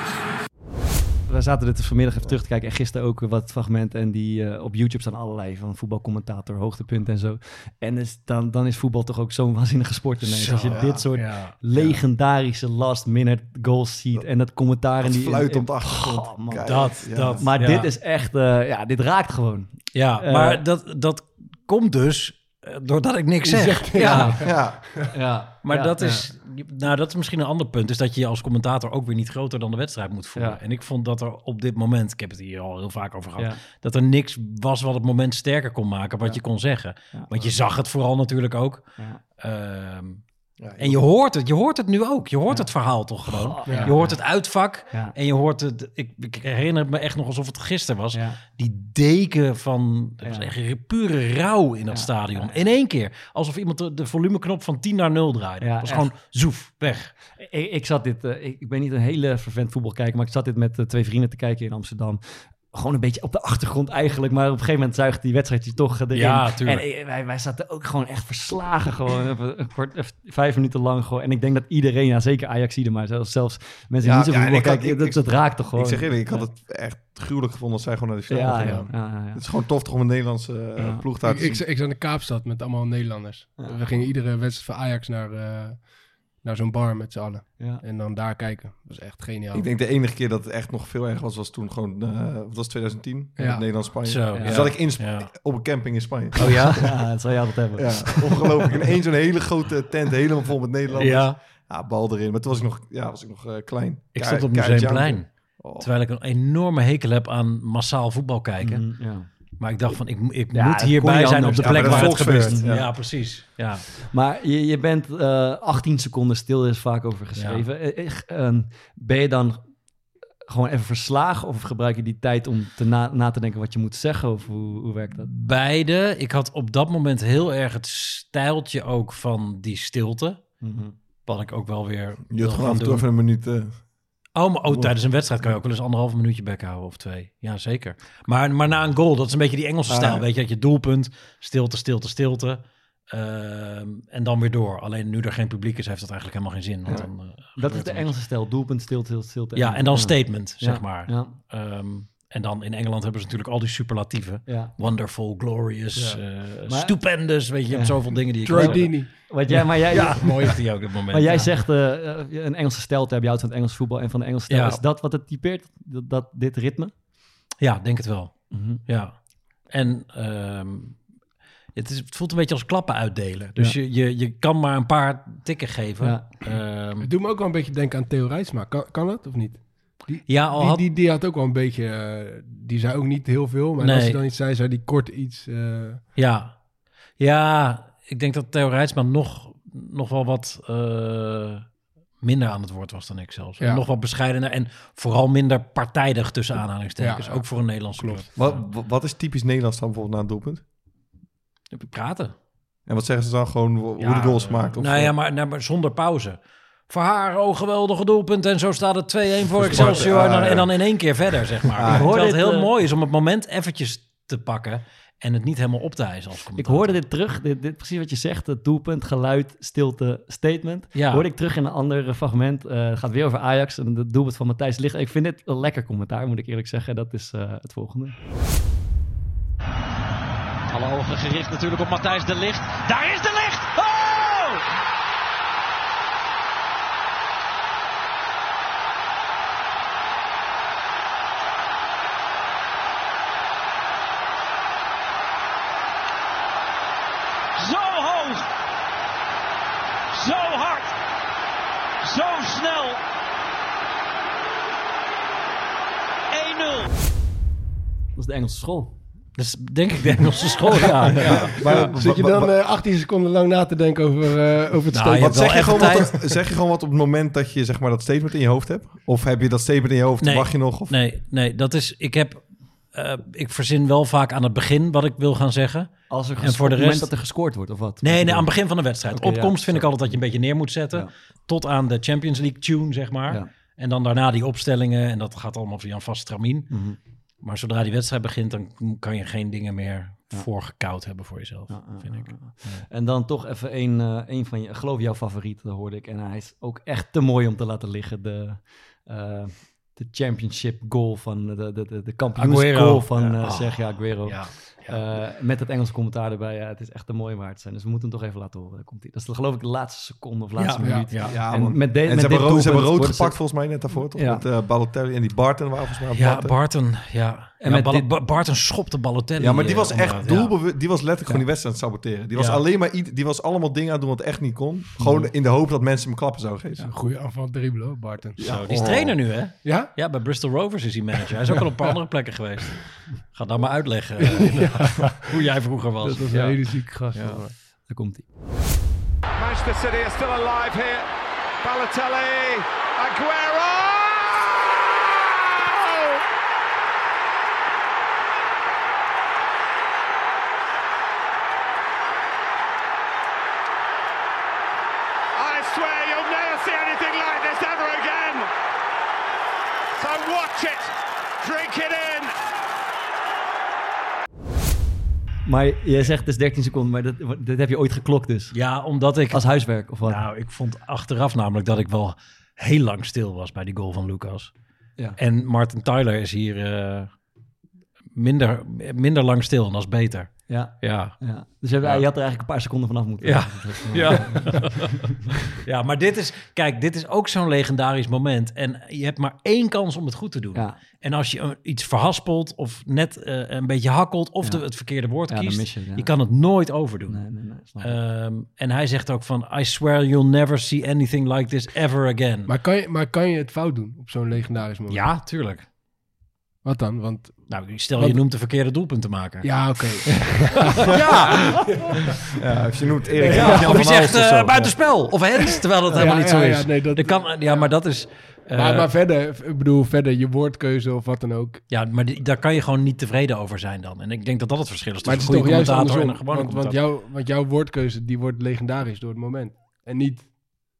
We zaten dit vanmiddag even terug te kijken en gisteren ook wat fragmenten. En die eh, op YouTube staan allerlei van voetbalcommentator, hoogtepunten en zo. En dus dan, dan is voetbal toch ook zo'n waanzinnige sport ineens. Als je dit soort Ja. legendarische last minute goals ziet en dat commentaar. en Dat die, fluit op de achtergrond. Oh, man. Kijk, Dat, ja. dat. Maar Ja. dit is echt, eh, ja, dit raakt gewoon. Ja, Eh, maar dat, dat komt dus doordat ik niks zeg. Ja. Ja, Ja, Maar ja, dat, is, nou, dat is misschien een ander punt. Is dat je je als commentator ook weer niet groter dan de wedstrijd moet voelen. Ja. En ik vond dat er op dit moment, ik heb het hier al heel vaak over gehad, Ja. dat er niks was wat het moment sterker kon maken, wat Ja. je kon zeggen. Ja. Want je zag het vooral natuurlijk ook. Ja. Ja, en je hoort het, je hoort het nu ook. Je hoort Ja. het verhaal toch gewoon. Oh, ja. Je hoort het uitvak Ja. en je hoort het. Ik, ik herinner het me echt nog alsof het gisteren was. Ja. Die deken van was Ja. echt pure rouw in dat Ja. stadion. Ja. In één keer. Alsof iemand de, de volumeknop van 10 naar 0 draaide. Ja, Het was echt. gewoon zoef, weg. Ik, ik zat dit, eh, ik, ik ben niet een hele vervent voetbalkijker, maar ik zat dit met eh, twee vrienden te kijken in Amsterdam. Gewoon een beetje op de achtergrond eigenlijk. Maar op een gegeven moment zuigt die wedstrijd je toch erin. Ja, tuurlijk. En eh, wij, wij zaten ook gewoon echt verslagen. Gewoon even even vijf minuten lang. Gewoon. En ik denk dat iedereen, ja, zeker Ajaxide, maar zelfs, zelfs mensen die Ja, niet zo ja, ik kijken, ik- dat, ik- dat raakt toch gewoon. Ik zeg eerlijk, ik had het echt gruwelijk gevonden als zij gewoon naar de ja, gingen. ja, ja, ja, ja. Het is gewoon tof toch om een Nederlandse eh, Ja. ploeg daar Ik, te ik, zien. ik zat in Kaapstad met allemaal Nederlanders. Ja. We gingen iedere wedstrijd van Ajax naar, eh, naar zo'n bar met z'n allen. Ja. En dan daar kijken. Dat was echt geniaal. Ik denk de enige keer dat het echt nog veel erger was, was toen gewoon, eh wat was het, 2010? Ja. Nederland-Spanje. Zo, Dus ja. zat ik in Sp- Ja. op een camping in Spanje. Oh ja? ja, dat zou je altijd hebben. Ja, ongelooflijk. In één zo'n hele grote tent, helemaal vol met Nederlanders. Ja, Ja, bal erin. Maar toen was ik nog, ja, was ik nog eh, klein. ik Ka- stond op Museumplein. aan. Oh. Terwijl ik een enorme hekel heb aan massaal voetbal kijken. Mhm, ja. Maar ik dacht van, ik, ik Ja, moet hierbij zijn op de plek waar het gebeurt. Ja. ja. precies. Ja. Maar je, je bent eh 18 seconden stil, is vaak over geschreven. Eh, eh, ehm, ben je dan gewoon even verslagen of gebruik je die tijd om te na, na te denken wat je moet zeggen? Of hoe, hoe werkt dat? Beide. Ik had op dat moment heel erg het stijltje ook van die stilte. Wat ik ook wel weer Je had gewoon af en toe doen. even een minuut... Oh, maar oh, tijdens een wedstrijd kan je ook wel eens anderhalf minuutje bek houden of twee. Ja, zeker. Maar, maar na een goal, dat is een beetje die Engelse Ah, stijl. Weet je, dat je doelpunt, stilte, stilte, stilte. Ehm, en dan weer door. Alleen nu er geen publiek is, heeft dat eigenlijk helemaal geen zin. Want Ja. dan, eh, Dat is de. Engelse stijl. Doelpunt, stilte, stilte, stilte. Ja, en dan Ja. statement, zeg maar. Ja, Ehm, en dan in Engeland hebben ze natuurlijk al die superlatieven. ja. Wonderful, glorious, eh, Maar- stupendous. Weet je, je hebt Ja. zoveel dingen die je Troy. Wat jij, maar jij, Ja, mooi is die ook op het moment. maar jij ja. zegt eh, eh, een Engelse stijl te hebben. Je houdt van het Engels voetbal en van de Engelse stijl. Ja. Is dat wat het typeert? Dat, dat, dit ritme? Ja, denk het wel. Mhm. Ja. En ehm, het, is, het voelt een beetje als klappen uitdelen. Dus je, je, je kan maar een paar tikken geven. Ja. Ehm, Het doet me ook wel een beetje denken aan Theo Rijtsma. Kan, kan dat of niet? Ja, al Die, had, die, die had ook wel een beetje... eh, die zei ook niet heel veel. Maar Nee. als hij dan iets zei, zei die kort iets... eh, ja. ja, ik denk dat Theo Rijtsman nog, nog wel wat eh, minder aan het woord was dan ik zelfs. Ja. Nog wat bescheidener en vooral minder partijdig tussen aanhalingstekens. Ja, ja. Ook voor een Nederlandse Klopt. club. wat, wa- wat is typisch Nederlands dan bijvoorbeeld na een doelpunt? Praten. En wat zeggen ze dan gewoon hoe Ja, de goals eh, gemaakt? Of nou ja, maar, nou, maar zonder pauze. Voor haar, oh, geweldige doelpunt. En zo staat het 2-1 voor Voor Excelsior. En, dan, en dan in één keer verder, zeg maar. Ah. ik hoorde het dit, heel eh, mooi is om het moment eventjes te pakken... en het niet helemaal op te hijsen als Ik hoorde dit terug, dit, dit, precies wat je zegt, het doelpunt, geluid, stilte, statement. Ja. Hoorde ik terug in een ander eh, fragment. Eh, het gaat weer over Ajax en het doelpunt van Matthijs Ligt. Ik vind dit een lekker commentaar, moet ik eerlijk zeggen. Dat is eh, het volgende. Alle ogen gericht natuurlijk op Matthijs de Ligt. Daar is de Ligt! Oh! Zo hoog. Zo hard. Zo snel. 1-0. Dat is de Engelse school. Dat is denk ik de Engelse school, ja. ja. maar, Zit je dan eh 18 seconden lang na te denken over, eh, over het Nou, statement? zeg, je gewoon wat, zeg je gewoon wat op het moment dat je zeg maar, dat statement in je hoofd hebt? Of heb je dat statement in je hoofd, Nee. wacht je nog? Of... Nee, nee, dat is... Ik heb... eh, ik verzin wel vaak aan het begin wat ik wil gaan zeggen. Als er En voor de het moment rest- dat er gescoord wordt, of wat? Nee, nee, aan het begin van de wedstrijd. Opkomst ja, vind ik altijd dat je een beetje neer moet zetten. Ja. Tot aan de Champions League tune, zeg maar. Ja. En dan daarna die opstellingen. En dat gaat allemaal via een vast stramien. Mhm. Maar zodra die wedstrijd begint, dan kan je geen dingen meer Ja. voorgekoud hebben voor jezelf, Ja, vind ik. En dan toch even een, een van je, ik geloof jouw favoriet, dat hoorde ik. En hij is ook echt te mooi om te laten liggen. De, eh, de championship goal van de, de, de, de kampioensgoal van Ja. eh. Sergio Aguero. Ja, Eh, met het Engelse commentaar erbij. Ja, het is echt te mooi waard zijn. Dus we moeten hem toch even laten horen. Komt hij. Dat is geloof ik de laatste seconde of laatste ja, minuut. ja. Ja, En met de- en met ze, hebben rood, ze hebben doelpunt rood worden gepakt volgens mij net daarvoor, toch? Ja. Met eh, Balotelli en die Barton waren volgens mij Ja. Barton, ja. En ja met Bal- dit- Ba- Barton schopte Balotelli. Ja, maar die eh, was echt ja. doelbewust. Die was letterlijk gewoon die wedstrijd aan het saboteren. Die was Ja. alleen maar die was allemaal dingen aan het doen wat echt niet kon. Gewoon in de hoop dat mensen hem klappen zouden geven. Ja, goede aanval dribbelen, Barton. Zo, die is Oh. trainer nu, hè? Ja? Ja, bij Bristol Rovers is hij manager. Hij is ook al op een paar andere plekken geweest. Ga dan maar uitleggen hoe jij vroeger was. Dat was Ja. een hele zieke gast. Ja. Daar komt hij. Manchester City are still alive here. Balotelli, Aguero! I swear you'll never see anything like this ever again. So watch it, drink it in, Maar je zegt dus 13 seconden, maar dat, dat heb je ooit geklokt dus. Ja, omdat ik... Als huiswerk of wat? Nou, ik vond achteraf namelijk dat ik wel heel lang stil was bij die goal van Lucas. Ja. En Martin Tyler is hier eh, minder, minder lang stil en dat is beter. Ja. Ja. ja. Dus je, Ja. je had er eigenlijk een paar seconden vanaf moeten. Ja. Ja. Ja. maar dit is, kijk, dit is ook zo'n legendarisch moment. En je hebt maar één kans om het goed te doen. Ja. En als je eh, iets verhaspelt of net eh, een beetje hakkelt of Ja. de, het verkeerde woord kiest, je kan het nooit overdoen. Nee, nee, nee, snap ik. Ehm, en hij zegt ook van, I swear you'll never see anything like this ever again. Maar kan, je, maar kan je het fout doen op zo'n legendarisch moment? ja, tuurlijk. Wat dan? Want Nou, stel Want- je noemt de verkeerde doelpunten maken. ja, oké. ja. Ja, als je noemt Erik Ja, of je van zegt of eh, buitenspel of hens, terwijl dat helemaal niet ja, zo ja, is. nee, dat- Dat kan, ja, maar dat is... eh, maar, maar verder, ik bedoel, verder je woordkeuze of wat dan ook. Ja, maar die- daar kan je gewoon niet tevreden over zijn dan. En ik denk dat dat het verschil is Maar het tussen is een toch goede commentator en een andersom. gewone Want, jouw, want jouw woordkeuze die wordt legendarisch door het moment. En niet,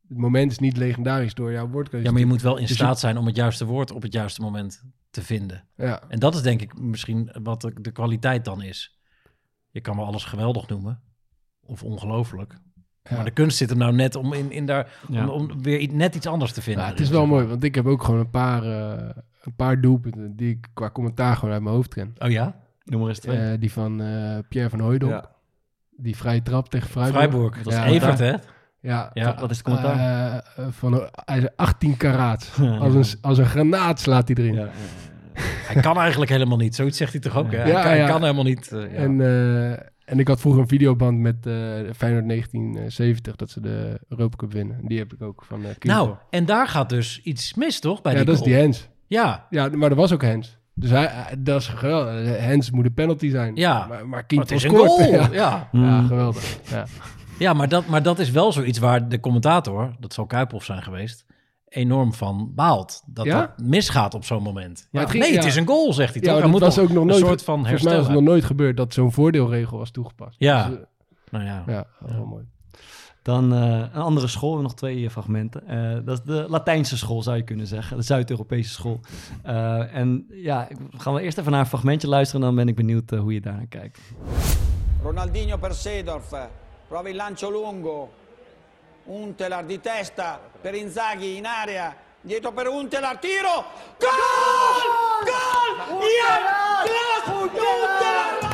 het moment is niet legendarisch door jouw woordkeuze. Ja, maar je moet wel in Dus je- staat zijn om het juiste woord op het juiste moment te vinden. Ja, En dat is denk ik misschien wat de, de kwaliteit dan is. Je kan wel alles geweldig noemen. Of ongelooflijk. Ja. Maar de kunst zit hem nou net om, in, in daar, Ja. om, om weer net iets anders te vinden. Ja, het is wel mooi, want ik heb ook gewoon een paar, eh, een paar doelpunten die ik qua commentaar gewoon uit mijn hoofd ken. Oh ja? Noem maar eens twee. Eh, die van eh, Pierre van Hooydonk. Ja. Die vrije trap tegen Freiburg. Freiburg. Dat is Ja. Evert, hè? Ja, Ja. Wat is het commentaar? Van, hij is 18 karaat. Als een, als een granaat slaat hij erin. Hij kan eigenlijk helemaal niet. Zoiets zegt hij toch ook, hè? Hij, Ja, kan, hij ja. kan helemaal niet. eh, ja. En, eh, en ik had vroeger een videoband met eh Feyenoord 1970, dat ze de Europa Cup winnen. Die heb ik ook van uh, nou, en daar gaat dus iets mis, toch? Bij ja, die dat is die Hens. Ja, Ja, maar dat was ook Hens. Dus hij, dat is geweldig. Hens moet een penalty zijn. Ja. Maar, maar het is een goal. Ja, Ja. ja Mm. geweldig. Ja. Ja, maar dat, maar dat is wel zoiets waar de commentator, dat zal Kuiphoff zijn geweest, enorm van baalt. Dat Ja? dat misgaat op zo'n moment. Het Ja, ging- nee, het is een goal, zegt hij Ja, toch? dat moet was ook nog een nooit, soort van volgens mij was het herstellen. nog nooit gebeurd dat zo'n voordeelregel was toegepast. Ja. Dus, eh, Nou ja. ja, heel mooi. Dan eh, een andere school, nog twee fragmenten. Eh, dat is de Latijnse school, zou je kunnen zeggen. De Zuid-Europese school. Eh, en ja, gaan we eerst even naar een fragmentje luisteren... en dan ben ik benieuwd hoe je daar naar kijkt. Ronaldinho per Seedorf, prova il lancio lungo, Untelar di testa per Inzaghi in area, dietro per Untelar, tiro, gol! Gol! Jan Klaas Untelar!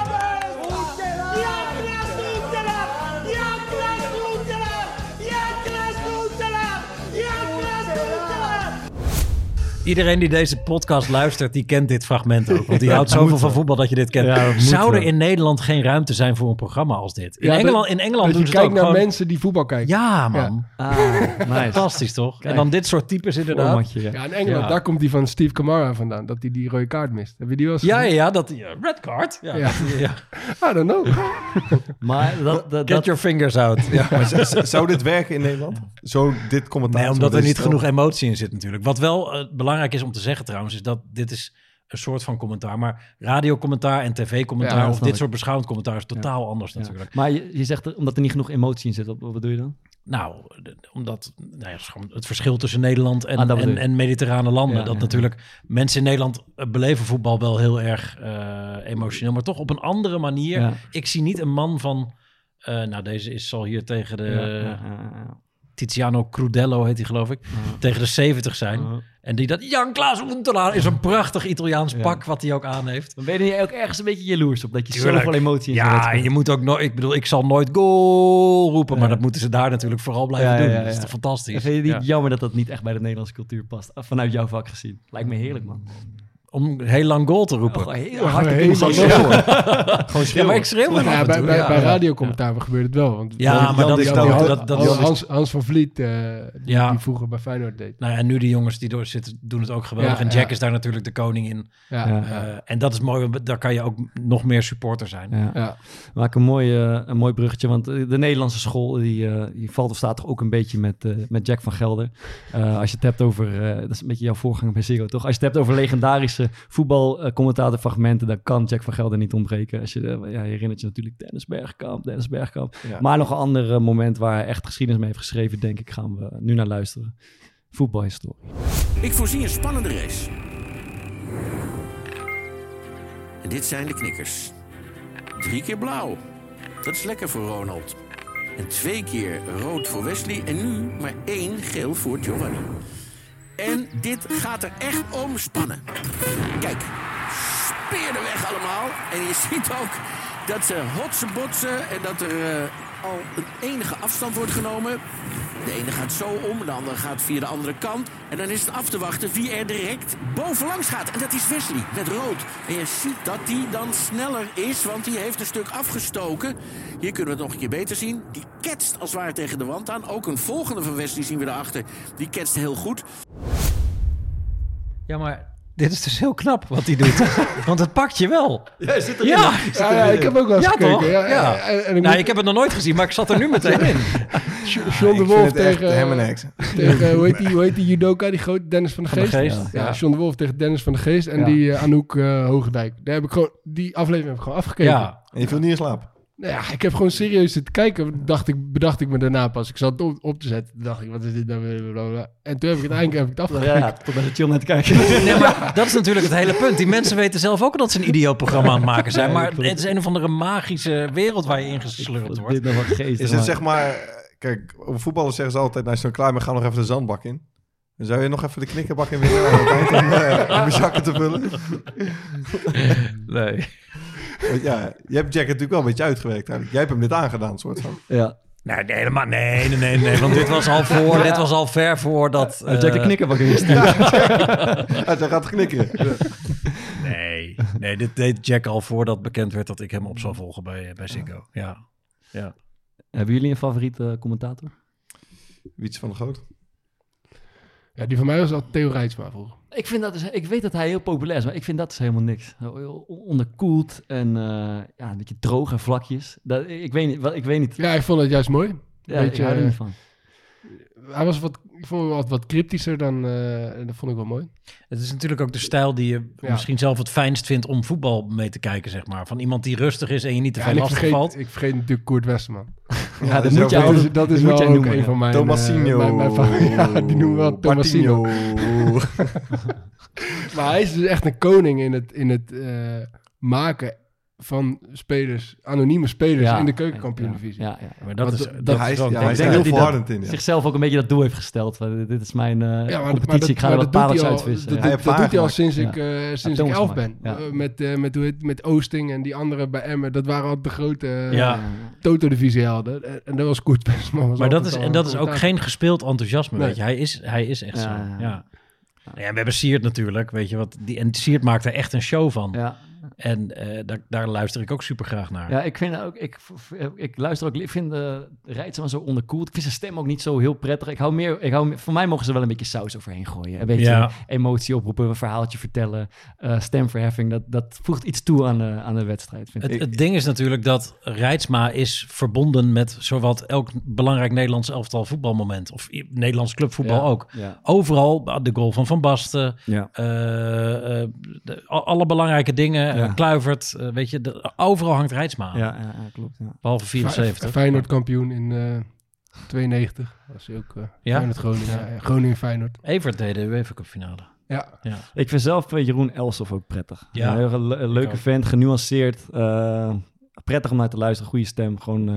Iedereen die deze podcast luistert, die kent dit fragment ook. Want die houdt zoveel van voetbal dat je dit kent. Ja, Zou er in Nederland geen ruimte zijn voor een programma als dit? In Ja, Engeland, in Engeland Dat doen je ze kijkt ook naar gewoon... mensen die voetbal kijken. Ja, man. Ah, nice. Fantastisch, toch? Kijk. En dan dit soort types inderdaad. Formatje, ja. Ja, in Engeland, Ja. daar komt die van Steve Camara vandaan. Dat hij die rode kaart mist. Heb je die wel eens Ja, ja, gezien? ja, dat ja, red card. Ja, Ja. ja. I don't know. Maar dat, dat, Get dat, your fingers out. Zou dit werken in Nederland? Zo dit commentaar? Nee, omdat er niet genoeg emotie in zit natuurlijk. Wat wel eh, belangrijk is om te zeggen trouwens, is dat dit is een soort van commentaar. Maar radiocommentaar en tv-commentaar Ja, of dit soort beschouwend commentaar is totaal anders ja. natuurlijk. Maar je, je zegt omdat er niet genoeg emotie in zit. Wat, wat bedoel je dan? Nou, de- omdat nou ja, het, verschil tussen Nederland en, Ah, en, en mediterrane landen. Dat natuurlijk mensen in Nederland eh, beleven voetbal wel heel erg eh, emotioneel, maar toch op een andere manier. Ik zie niet een man van, eh, nou deze is zal hier tegen de. Tiziano Crudello heet hij geloof ik, tegen de 70 zijn. En die dat Jan Klaas Untelaar is een prachtig Italiaans Ja. pak wat hij ook aan heeft. Dan ben je ook ergens een beetje jaloers op dat je Tuurlijk. zoveel emotie in Ja, en je moet ook nooit, ik bedoel, ik zal nooit goal roepen, maar dat moeten ze daar natuurlijk vooral blijven Ja, doen. ja, Dat is toch fantastisch. En vind je niet Ja. jammer dat dat niet echt bij de Nederlandse cultuur past? Vanuit jouw vak gezien. Lijkt me heerlijk, man. Om heel lang goal te roepen. Oh, heel Ja, hard. heel zo lang schreeuwen. Gewoon ja, schreeuwen. maar ik schreeuw Ja, bij, bij, ja. bij radiocommentaar gebeurt het wel. Want Ja, maar dat is die- dat- dat- Hans, Hans, van Vliet, eh, die, Ja. die vroeger bij Feyenoord deed. Nou ja, en nu die jongens die door zitten, doen het ook geweldig. Ja, en Jack ja. is daar natuurlijk de koning in. Ja, Ja. ja. Eh, en dat is mooi, want daar kan je ook nog meer supporter zijn. Ja. ja. Maken een mooi, eh, een mooi bruggetje, want de Nederlandse school die, eh, die valt of staat toch ook een beetje met, met Jack van Gelder. Eh, als je het hebt over, eh, dat is een beetje jouw voorganger bij Ziggo, toch? Als je het hebt over legendarische voetbalcommentatorfragmenten, dan kan Jack van Gelder niet ontbreken. Als je, eh, ja, je herinnert je natuurlijk Dennis Bergkamp, Dennis Bergkamp. Ja. Maar nog een ander eh, moment waar hij echt geschiedenis mee heeft geschreven, denk ik, gaan we nu naar luisteren. Voetbalhistorie. Ik voorzie een spannende race. En dit zijn de knikkers. drie keer blauw. Dat is lekker voor Ronald. En twee keer rood voor Wesley en nu maar één geel voor Giovanni. En dit gaat er echt om spannen. Kijk, speerden weg allemaal. En je ziet ook dat ze hotsen botsen en dat er eh, al een enige afstand wordt genomen. De ene gaat zo om, de andere gaat via de andere kant. En dan is het af te wachten wie er direct bovenlangs gaat. En dat is Wesley, met rood. En je ziet dat die dan sneller is, want die heeft een stuk afgestoken. Hier kunnen we het nog een keer beter zien. Die ketst als ware tegen de wand aan. Ook een volgende van Wesley zien we daarachter. Die ketst heel goed. Ja, maar dit is dus heel knap wat hij doet. Want het pakt je wel. Jij zit erin. Ja, zit Ja, ik heb ook wel eens Ja, gekeken. toch? Ja, Ja. En, en ik nou, moet- ik heb het nog nooit gezien, maar ik zat er nu meteen in. John de Wolf tegen, hem en ex. tegen hoe, heet die, hoe heet die judoka, die grote Dennis van de Van de Geest? Geest, ja. ja. John de Wolf tegen Dennis van de Geest en Ja. die uh, Anouk eh, Hogendijk. Daar heb ik gewoon, die aflevering heb ik gewoon afgekeken. Ja, En je viel niet in slaap. Nou ja, ik heb gewoon serieus zitten kijken. Dacht ik, bedacht ik me daarna pas. Ik zat op, op te zetten. Dacht ik, wat is dit nou weer? Blablabla. En toen heb ik het eindelijk heb ik het Ja, afgekeken. ja, tot bij de chill net kijken. nee, maar dat is natuurlijk het hele punt. Die mensen weten zelf ook dat ze een idioot-programma aan het maken zijn. Maar het is een of andere magische wereld waar je ingeslurpt wordt. Is het zeg maar... Kijk, over voetballers zeggen ze altijd... Nou, is het klaar, maar ga nog even de zandbak in. Dan zou je nog even de knikkerbak in willen om je zakken te vullen. Nee. Want ja, je hebt Jack natuurlijk wel een beetje uitgewerkt eigenlijk. Jij hebt hem dit aangedaan, soort van. Ja. Nee, nee, helemaal, nee, nee, nee, nee. Want dit was al voor, dit was al ver voor dat... Uh, Jack de eh, knikkerbak is ja. Hij gaat knikken. Nee, nee, dit deed Jack al voordat bekend werd dat ik hem op zou volgen bij, bij Ziggo. Ja, ja. Hebben jullie een favoriete commentator? Wiets van de Groot. Ja, die van mij was al Theo Rijtsma vroeger. Ik, vind dat dus, ik weet dat hij heel populair is, maar ik vind dat dus helemaal niks. Heel onderkoeld en uh, ja, een beetje droge vlakjes. Dat, ik, weet niet, ik weet niet. Ja, ik vond het juist mooi. Ja, beetje, ik hou er niet van. Hij was wat, ik vond hem wat, wat cryptischer dan, uh, en dat vond ik wel mooi. Het is natuurlijk ook de stijl die je Ja. misschien zelf het fijnst vindt om voetbal mee te kijken, zeg maar. Van iemand die rustig is en je niet te Ja, veel lastig vergeet, valt. Ik vergeet natuurlijk Koert Westerman. Ja, dat moet je dat is, dat is dat moet wel jij ook noemen, een ja. van mijn... Tomasino. eh, mijn, mijn ja, die noemen we wel Tomasino. Maar hij is dus echt een koning in het, in het eh, maken van spelers, anonieme spelers Ja, in de keukenkampioen-divisie. Ja, ja. Maar dat Want is, dat- hij is hij heel dat hij dat- volhardend in. Ja. Zichzelf ook een beetje dat doel heeft gesteld. van, Dit is mijn uh, Ja, maar, maar competitie, dat, ik ga maar er wat parels hij al, uitvissen. dat, Ja. Hij dat, heeft dat doet hij al gemaakt. sinds Ja. ik, eh, sinds Ja, ik elf ben. Ja. Eh, met, eh, met, hoe heet, met Oosting en die anderen bij Emmen. Dat waren al de grote uh, Ja. Toto-divisie hadden. En, en dat was was Maar dat is, en dat is ook geen gespeeld enthousiasme, weet je. Hij is, hij is echt zo, ja. Ja. We hebben Siert natuurlijk, weet je wat. Die, en Siert maakt er echt een show van. Ja. En eh, daar, daar luister ik ook super graag naar. Ja, ik vind ook, ik, ik luister ook, ik vind de Rijtsma zo onderkoeld. Ik vind zijn stem ook niet zo heel prettig. Ik hou meer, ik hou, voor mij mogen ze wel een beetje saus overheen gooien. Een beetje Ja. emotie oproepen, een verhaaltje vertellen, eh, stemverheffing. Dat, dat voegt iets toe aan de, aan de wedstrijd, vind Het, ik. het ding is natuurlijk dat Rijtsma is verbonden met zowat elk belangrijk Nederlands elftal voetbalmoment. Of Nederlands clubvoetbal Ja, ook. Ja. Overal, de goal van Van Basten, eh, eh, de- alle belangrijke dingen, Ja. eh, Kluivert, eh, weet je, de- overal hangt Rijtsma aan. Ja, ja, ja, klopt. Ja. Behalve Fe- 74. Feyenoord kampioen in eh 92. Was hij ook. eh Ja? Feyenoord Groningen. Ja. Ja. ja, Groningen Feyenoord. Evert deed de UEFA Cup finale. Ja. Ja. Ik vind zelf eh, Jeroen Elsof ook prettig. Ja, een, le- een leuke vent, genuanceerd. eh, prettig om naar te luisteren, goede stem. Gewoon eh,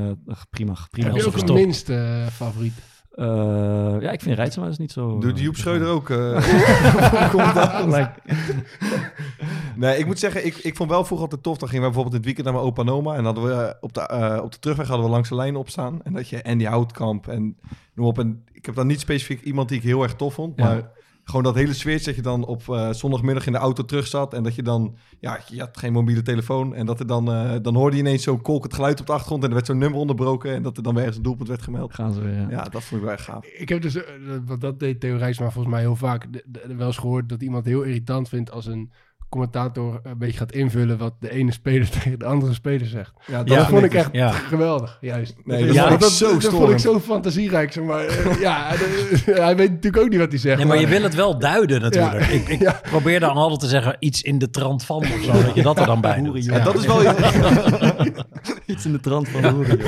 prima, prima. Heb je ook een minste eh, favoriet? Eh, ja, ik vind Rijtsma dus niet zo... Doet eh, Joep Schreuder ook? eh, Like- nee, ik moet zeggen, ik, ik vond wel vroeger altijd tof. Dan gingen we bijvoorbeeld het weekend naar mijn opa en oma. En hadden we eh, op de, eh, op de terugweg hadden we langs de lijn opstaan. En dat je Andy Houtkamp en noem op. En ik heb dan niet specifiek iemand die ik heel erg tof vond. Ja. Maar gewoon dat hele sfeertje dat je dan op eh, zondagmiddag in de auto terug zat. En dat je dan, ja, je had geen mobiele telefoon. En dat er dan, eh, dan hoorde je ineens zo'n kolkend geluid op de achtergrond. En er werd zo'n nummer onderbroken. En dat er dan weer ergens een doelpunt werd gemeld. Gaan ze weer, ja. Ja, dat vond ik wel echt gaaf. Ik heb dus, eh, want dat deed Theo Rijsma volgens mij heel vaak, de- de- wel eens gehoord dat iemand heel irritant vindt als een commentator een beetje gaat invullen wat de ene speler tegen de andere speler zegt. Ja, Dat Ja. vond ik echt Ja. geweldig, juist. Nee, dat, dat, vond ik dat, zo dat vond ik zo fantasierijk, zeg maar. Eh, ja, de- hij weet natuurlijk ook niet wat hij zegt. Nee, maar je wil het wel duiden natuurlijk. Ja. Ik, ik Ja. probeer dan altijd te zeggen iets in de trant van of zo, dat je dat er dan bij doet. Dat is wel... Iets in de trant van hoeren.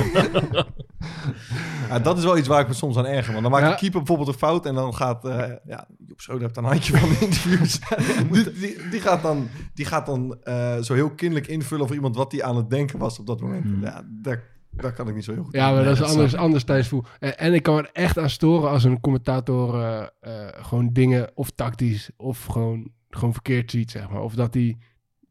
Ja, dat is wel iets waar ik me soms aan erger. Want dan maakt Ja. de keeper bijvoorbeeld een fout en dan gaat... eh ja, Joep Schreuder heeft een handje van de interviews. die, die, die gaat dan, die gaat dan eh, zo heel kinderlijk invullen over iemand wat hij aan het denken was op dat moment. Ja, daar, daar kan ik niet zo heel goed Ja, maar Nee, dat is anders, anders tijdens. En, en ik kan er echt aan storen als een commentator eh, gewoon dingen of tactisch of gewoon, gewoon verkeerd ziet, zeg maar. Of dat hij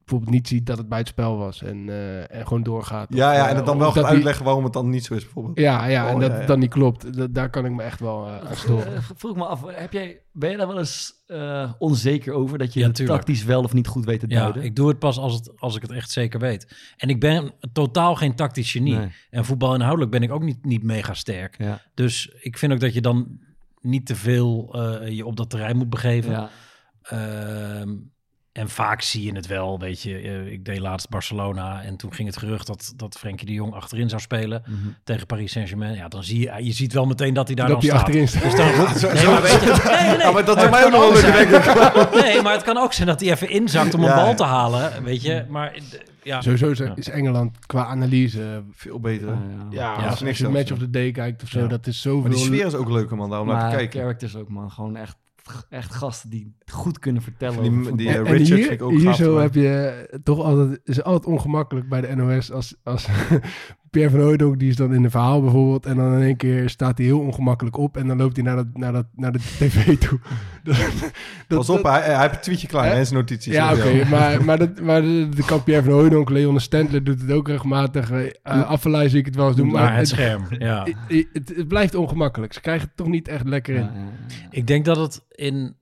bijvoorbeeld niet ziet dat het bij het spel was en, eh, en gewoon doorgaat. Ja, Of, ja, eh, en het dan of wel gaat uitleggen waarom het dan niet zo is, bijvoorbeeld. Ja, ja, en Oh, dat ja, het ja. dan niet klopt. Dat, daar kan ik me echt wel eh, aan storen. Eh, vroeg me af, heb jij, ben je daar wel eens eh, onzeker over dat je Ja, tactisch wel of niet goed weet te Ja, duiden? ik doe het pas als, het, als ik het echt zeker weet. En ik ben totaal geen tactisch genie. Nee. En voetbal inhoudelijk ben ik ook niet, niet mega sterk. Ja. Dus ik vind ook dat je dan niet te veel eh, je op dat terrein moet begeven. Ja. En vaak zie je het wel, weet je. eh, ik deed laatst Barcelona en toen ging het gerucht dat, dat Frenkie de Jong achterin zou spelen Mhm. tegen Paris Saint-Germain. Ja, dan zie je, je ziet wel meteen dat hij daar Dat dan hij staat. achterin staat. Dus dan, Ja, zo- nee, maar weet je, nee, nee, nee. Ja, maar dat het zou mij ook nog wel ik. Nee, maar het kan ook zijn dat hij even inzakt om een Ja, bal ja. te halen, weet je. Maar eh, ja, Sowieso is, is Engeland qua analyse... Veel beter. Ja, als, is je een match of the day kijkt of zo, Ja. dat is zoveel... Maar die sfeer is ook leuker, man. Daarom naar maar te kijken. characters ook, man. Gewoon echt, echt gasten die goed kunnen vertellen Die- over die, voetbal. eh, En Richard hier, vind ik ook hier gaaf, zo heb je toch altijd, is altijd ongemakkelijk bij de NOS als, als Pierre van Hooydonk, die is dan in een verhaal bijvoorbeeld, en dan in één keer staat hij heel ongemakkelijk op en dan loopt hij naar, dat, naar, dat, naar de tv toe. Dat- dat- Pas op, dat- hij, hij heeft een tweetje klaar Hè? zijn notities. Ja, oké, maar, maar, dat, maar de, de kan Pierre van Hooydonk, Leon Stentler doet het ook regelmatig. Uh, zie ik het wel eens doen, maar het het, scherm. Ja. het, het, het blijft ongemakkelijk. Ze krijgen het toch niet echt lekker in. Ja, ja, ja. Ik denk dat het in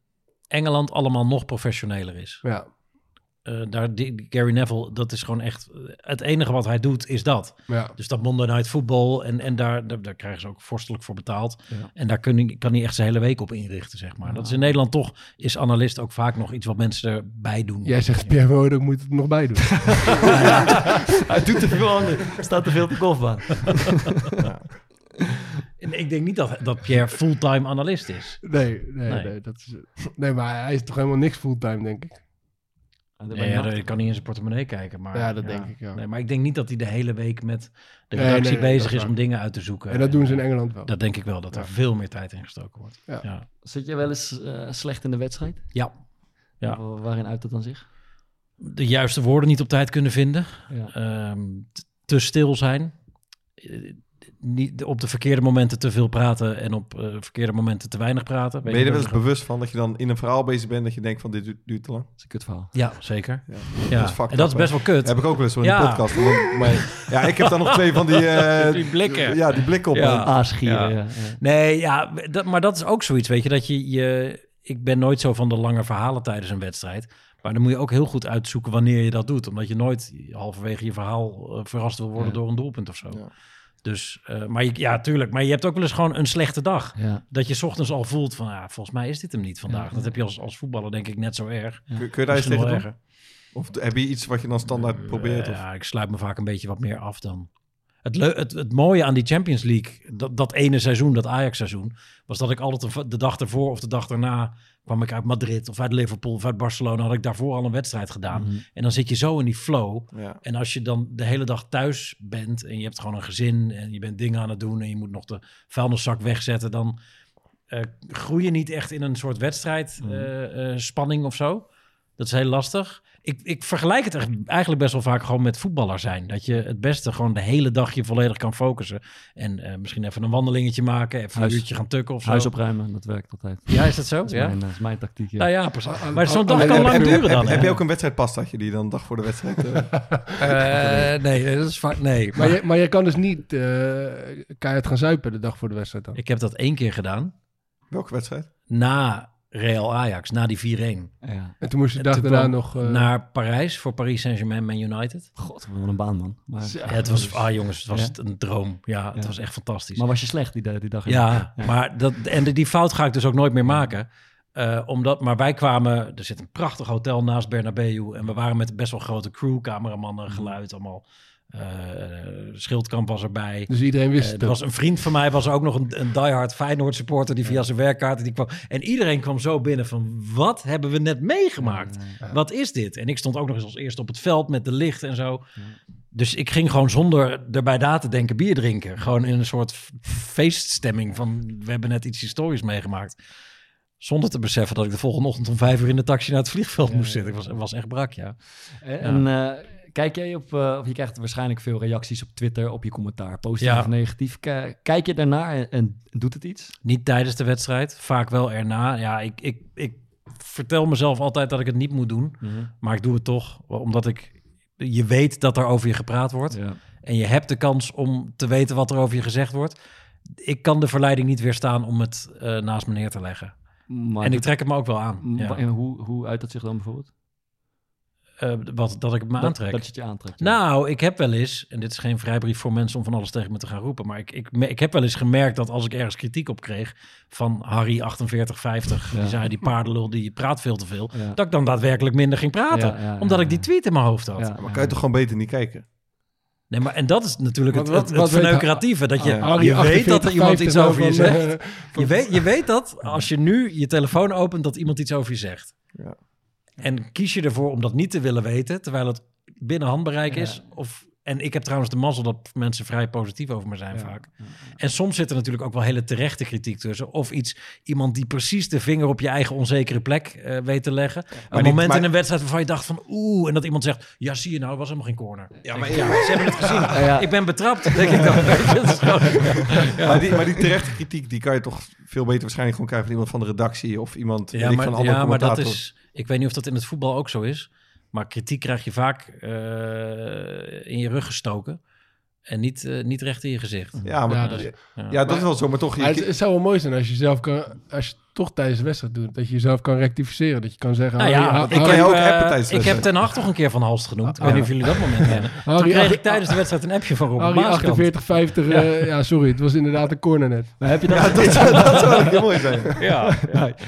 Engeland allemaal nog professioneler is. Ja, Eh, daar, die, Gary Neville, dat is gewoon echt... Het enige wat hij doet, is dat. ja. Dus dat Monday Night Football, en, en daar, daar, daar krijgen ze ook vorstelijk voor betaald. Ja. En daar kun je, kan hij echt zijn hele week op inrichten, zeg maar. Dat is in Nederland toch, is analist ook vaak nog iets wat mensen erbij doen. Jij zegt Pierre Hooydonk moet het nog bij doen. Hij doet te veel. Er staat te veel de golfbaan. En ik denk niet dat, dat Pierre fulltime analist is. Nee, nee, Nee. nee. dat is, nee, maar hij is toch helemaal niks fulltime, denk ik. Nee, ja, ik kan niet in zijn portemonnee kijken. Maar, Ja, dat denk ik, ja. Nee, maar ik denk niet dat hij de hele week met de redactie nee, nee, dat bezig is is om dingen uit te zoeken. En dat doen ze in Engeland wel. Dat denk ik wel, dat er veel meer tijd in gestoken wordt. Ja. Ja. Zit je wel eens eh, slecht in de wedstrijd? Ja. Ja. Wa- Waarin uit dat dan zich? De juiste woorden niet op tijd kunnen vinden. Ja. Ehm, te stil zijn. Niet, op de verkeerde momenten te veel praten en op eh, verkeerde momenten te weinig praten. Weet Ben je er wel eens bewust van dat je dan in een verhaal bezig bent dat je denkt van dit duurt, duurt te lang? Dat is een kutverhaal. Ja, zeker. Ja. Ja. Dat is en dat is best wel kut. Heb ik ook wel eens zo in de Ja. podcast. Maar, maar- ja, ik heb daar nog twee van die... eh, Die blikken. Ja, die blikken op. Ja. Aasgieren, Ja. ja. ja. Nee, ja, dat, maar dat is ook zoiets, weet je, dat je, je... Ik ben nooit zo van de lange verhalen tijdens een wedstrijd. Maar dan moet je ook heel goed uitzoeken wanneer je dat doet. Omdat je nooit halverwege je verhaal eh, verrast wil worden Ja. door een doelpunt of zo. Dus, eh, maar je, ja, tuurlijk. Maar je hebt ook wel eens gewoon een slechte dag. Ja. Dat je 's ochtends al voelt van, ja, volgens mij is dit hem niet vandaag. Ja. Dat heb je als, als voetballer denk ik net zo erg. Kun, kun je daar eens Misschien tegen erger. Of heb je iets wat je dan standaard probeert? Of? Ja, ik sluit me vaak een beetje wat meer af dan. Het, het, het mooie aan die Champions League, dat, dat ene seizoen, dat Ajax-seizoen, was dat ik altijd de, de dag ervoor of de dag daarna kwam ik uit Madrid of uit Liverpool of uit Barcelona, had ik daarvoor al een wedstrijd gedaan. Mhm. En dan zit je zo in die flow. Ja. En als je dan de hele dag thuis bent en je hebt gewoon een gezin en je bent dingen aan het doen en je moet nog de vuilniszak wegzetten, dan eh, groei je niet echt in een soort wedstrijd Mhm. eh, eh, spanning of zo. Dat is heel lastig. Ik, ik vergelijk het echt eigenlijk best wel vaak gewoon met voetballer zijn. Dat je het beste gewoon de hele dag je volledig kan focussen. En eh, misschien even een wandelingetje maken, even Huis- een uurtje gaan tukken of zo. Huis opruimen, dat werkt altijd. Ja, is dat zo? Dat is, Ja? mijn, dat is mijn tactiek. Ja. Nou ja, precies. Ah, ah, Maar zo'n ah, dag kan lang duren dan. heb je ook een wedstrijdpastaatje die je dan een dag voor de wedstrijd... eh, Eh, nee, dat is vaak... Nee, Maar je, maar je kan dus niet eh keihard gaan zuipen de dag voor de wedstrijd dan. Ik heb dat één keer gedaan. welke wedstrijd? Na Real Ajax, na die 4-1. Ja. En toen moest je de dag daarna nog... eh, Naar Parijs voor Paris Saint-Germain Man United. God, wat een baan, man. Maar. Ja, het was, ah jongens, het was Ja? een droom. Ja, het Ja. was echt fantastisch. maar was je slecht die, die dag? ja, maar dat, en die fout ga ik dus ook nooit meer maken. Eh, omdat, maar wij kwamen, er zit een prachtig hotel naast Bernabeu. En we waren met een best wel grote crew, cameramannen, geluid, allemaal. Eh, Schildkamp was erbij. Dus iedereen wist Eh, het er ook. was een vriend van mij, was ook nog een, een diehard Feyenoord supporter die via zijn werkkaarten die kwam. En iedereen kwam zo binnen van, wat hebben we net meegemaakt? Wat is dit? En ik stond ook nog eens als eerste op het veld met de licht en zo. Dus ik ging gewoon zonder erbij na te denken bier drinken. Gewoon in een soort feeststemming van we hebben net iets historisch meegemaakt. Zonder te beseffen dat ik de volgende ochtend om vijf uur in de taxi naar het vliegveld moest zitten. Ik was, was echt brak, ja. En eh, kijk jij op, eh, of je krijgt waarschijnlijk veel reacties op Twitter op je commentaar, positief Ja. of negatief. Kijk je daarnaar en, en doet het iets? Niet tijdens de wedstrijd, vaak wel erna. Ja, ik, ik, ik vertel mezelf altijd dat ik het niet moet doen. Mhm. Maar ik doe het toch, omdat ik... Je weet dat er over je gepraat wordt. Ja. En je hebt de kans om te weten wat er over je gezegd wordt. Ik kan de verleiding niet weerstaan om het eh, naast me neer te leggen. Maar en ik trek het me ook wel aan. Ja. En hoe, hoe uit dat zich dan bijvoorbeeld? Eh, wat, dat ik het me Dat- aantrek. dat je het je aantrekt, ja. Nou, ik heb wel eens, en dit is geen vrijbrief voor mensen om van alles tegen me te gaan roepen, maar ik, ik, ik heb wel eens gemerkt dat als ik ergens kritiek op kreeg van Harry 4850, Ja. die zei die paardenlul die praat veel te veel, Ja. dat ik dan daadwerkelijk minder ging praten, Ja, ja, omdat ja, ik die tweet in mijn hoofd had. Ja, Maar kan je toch gewoon beter niet kijken? Nee, maar en dat is natuurlijk het, wat- het, het wat weet verneukeratieve. Dat je, Oh, ja. Harry je weet dat er 48, iemand iets over je 50 zegt. van, Je weet, je weet dat als je nu je telefoon opent, dat iemand iets over je zegt. Ja. En kies je ervoor om dat niet te willen weten, terwijl het binnen handbereik is. Of, en ik heb trouwens de mazzel dat mensen vrij positief over me zijn vaak. En soms zit er natuurlijk ook wel hele terechte kritiek tussen. Of iets, iemand die precies de vinger op je eigen onzekere plek eh, weet te leggen. een moment maar- in een wedstrijd waarvan je dacht van oeh, en dat iemand zegt, ja zie je nou, het was helemaal geen corner. Ja, maar- ja, ze hebben het gezien. Ja, ja. Ik ben betrapt, denk ik dan. Maar, die, maar die terechte kritiek, die kan je toch veel beter waarschijnlijk gewoon krijgen van iemand van de redactie of iemand Ja, ik, maar, van een andere ja, maar dat is. Ik weet niet of dat in het voetbal ook zo is. Maar kritiek krijg je vaak eh, in je rug gestoken. En niet, eh, niet recht in je gezicht. Ja, maar, Ja, ja, dat dat, is- is wel zo, maar toch... je- Maar het, het zou wel mooi zijn als je zelf kan, als je toch tijdens de wedstrijd doet, dat je jezelf kan rectificeren. Dat je kan zeggen, Nou ja, Ha- ik, Harry- ook heb, eh, ik heb. Ten Hag toch een keer van Halst genoemd. Ik weet ja. niet of jullie dat moment kennen. Toen kreeg ik tijdens de wedstrijd een appje van Robert Harry Maaskant. 48, 50, eh, ja. sorry, het was inderdaad een corner net. Maar heb je dat, Ja, dat, zou- dat zou ook heel mooi zijn. Ja,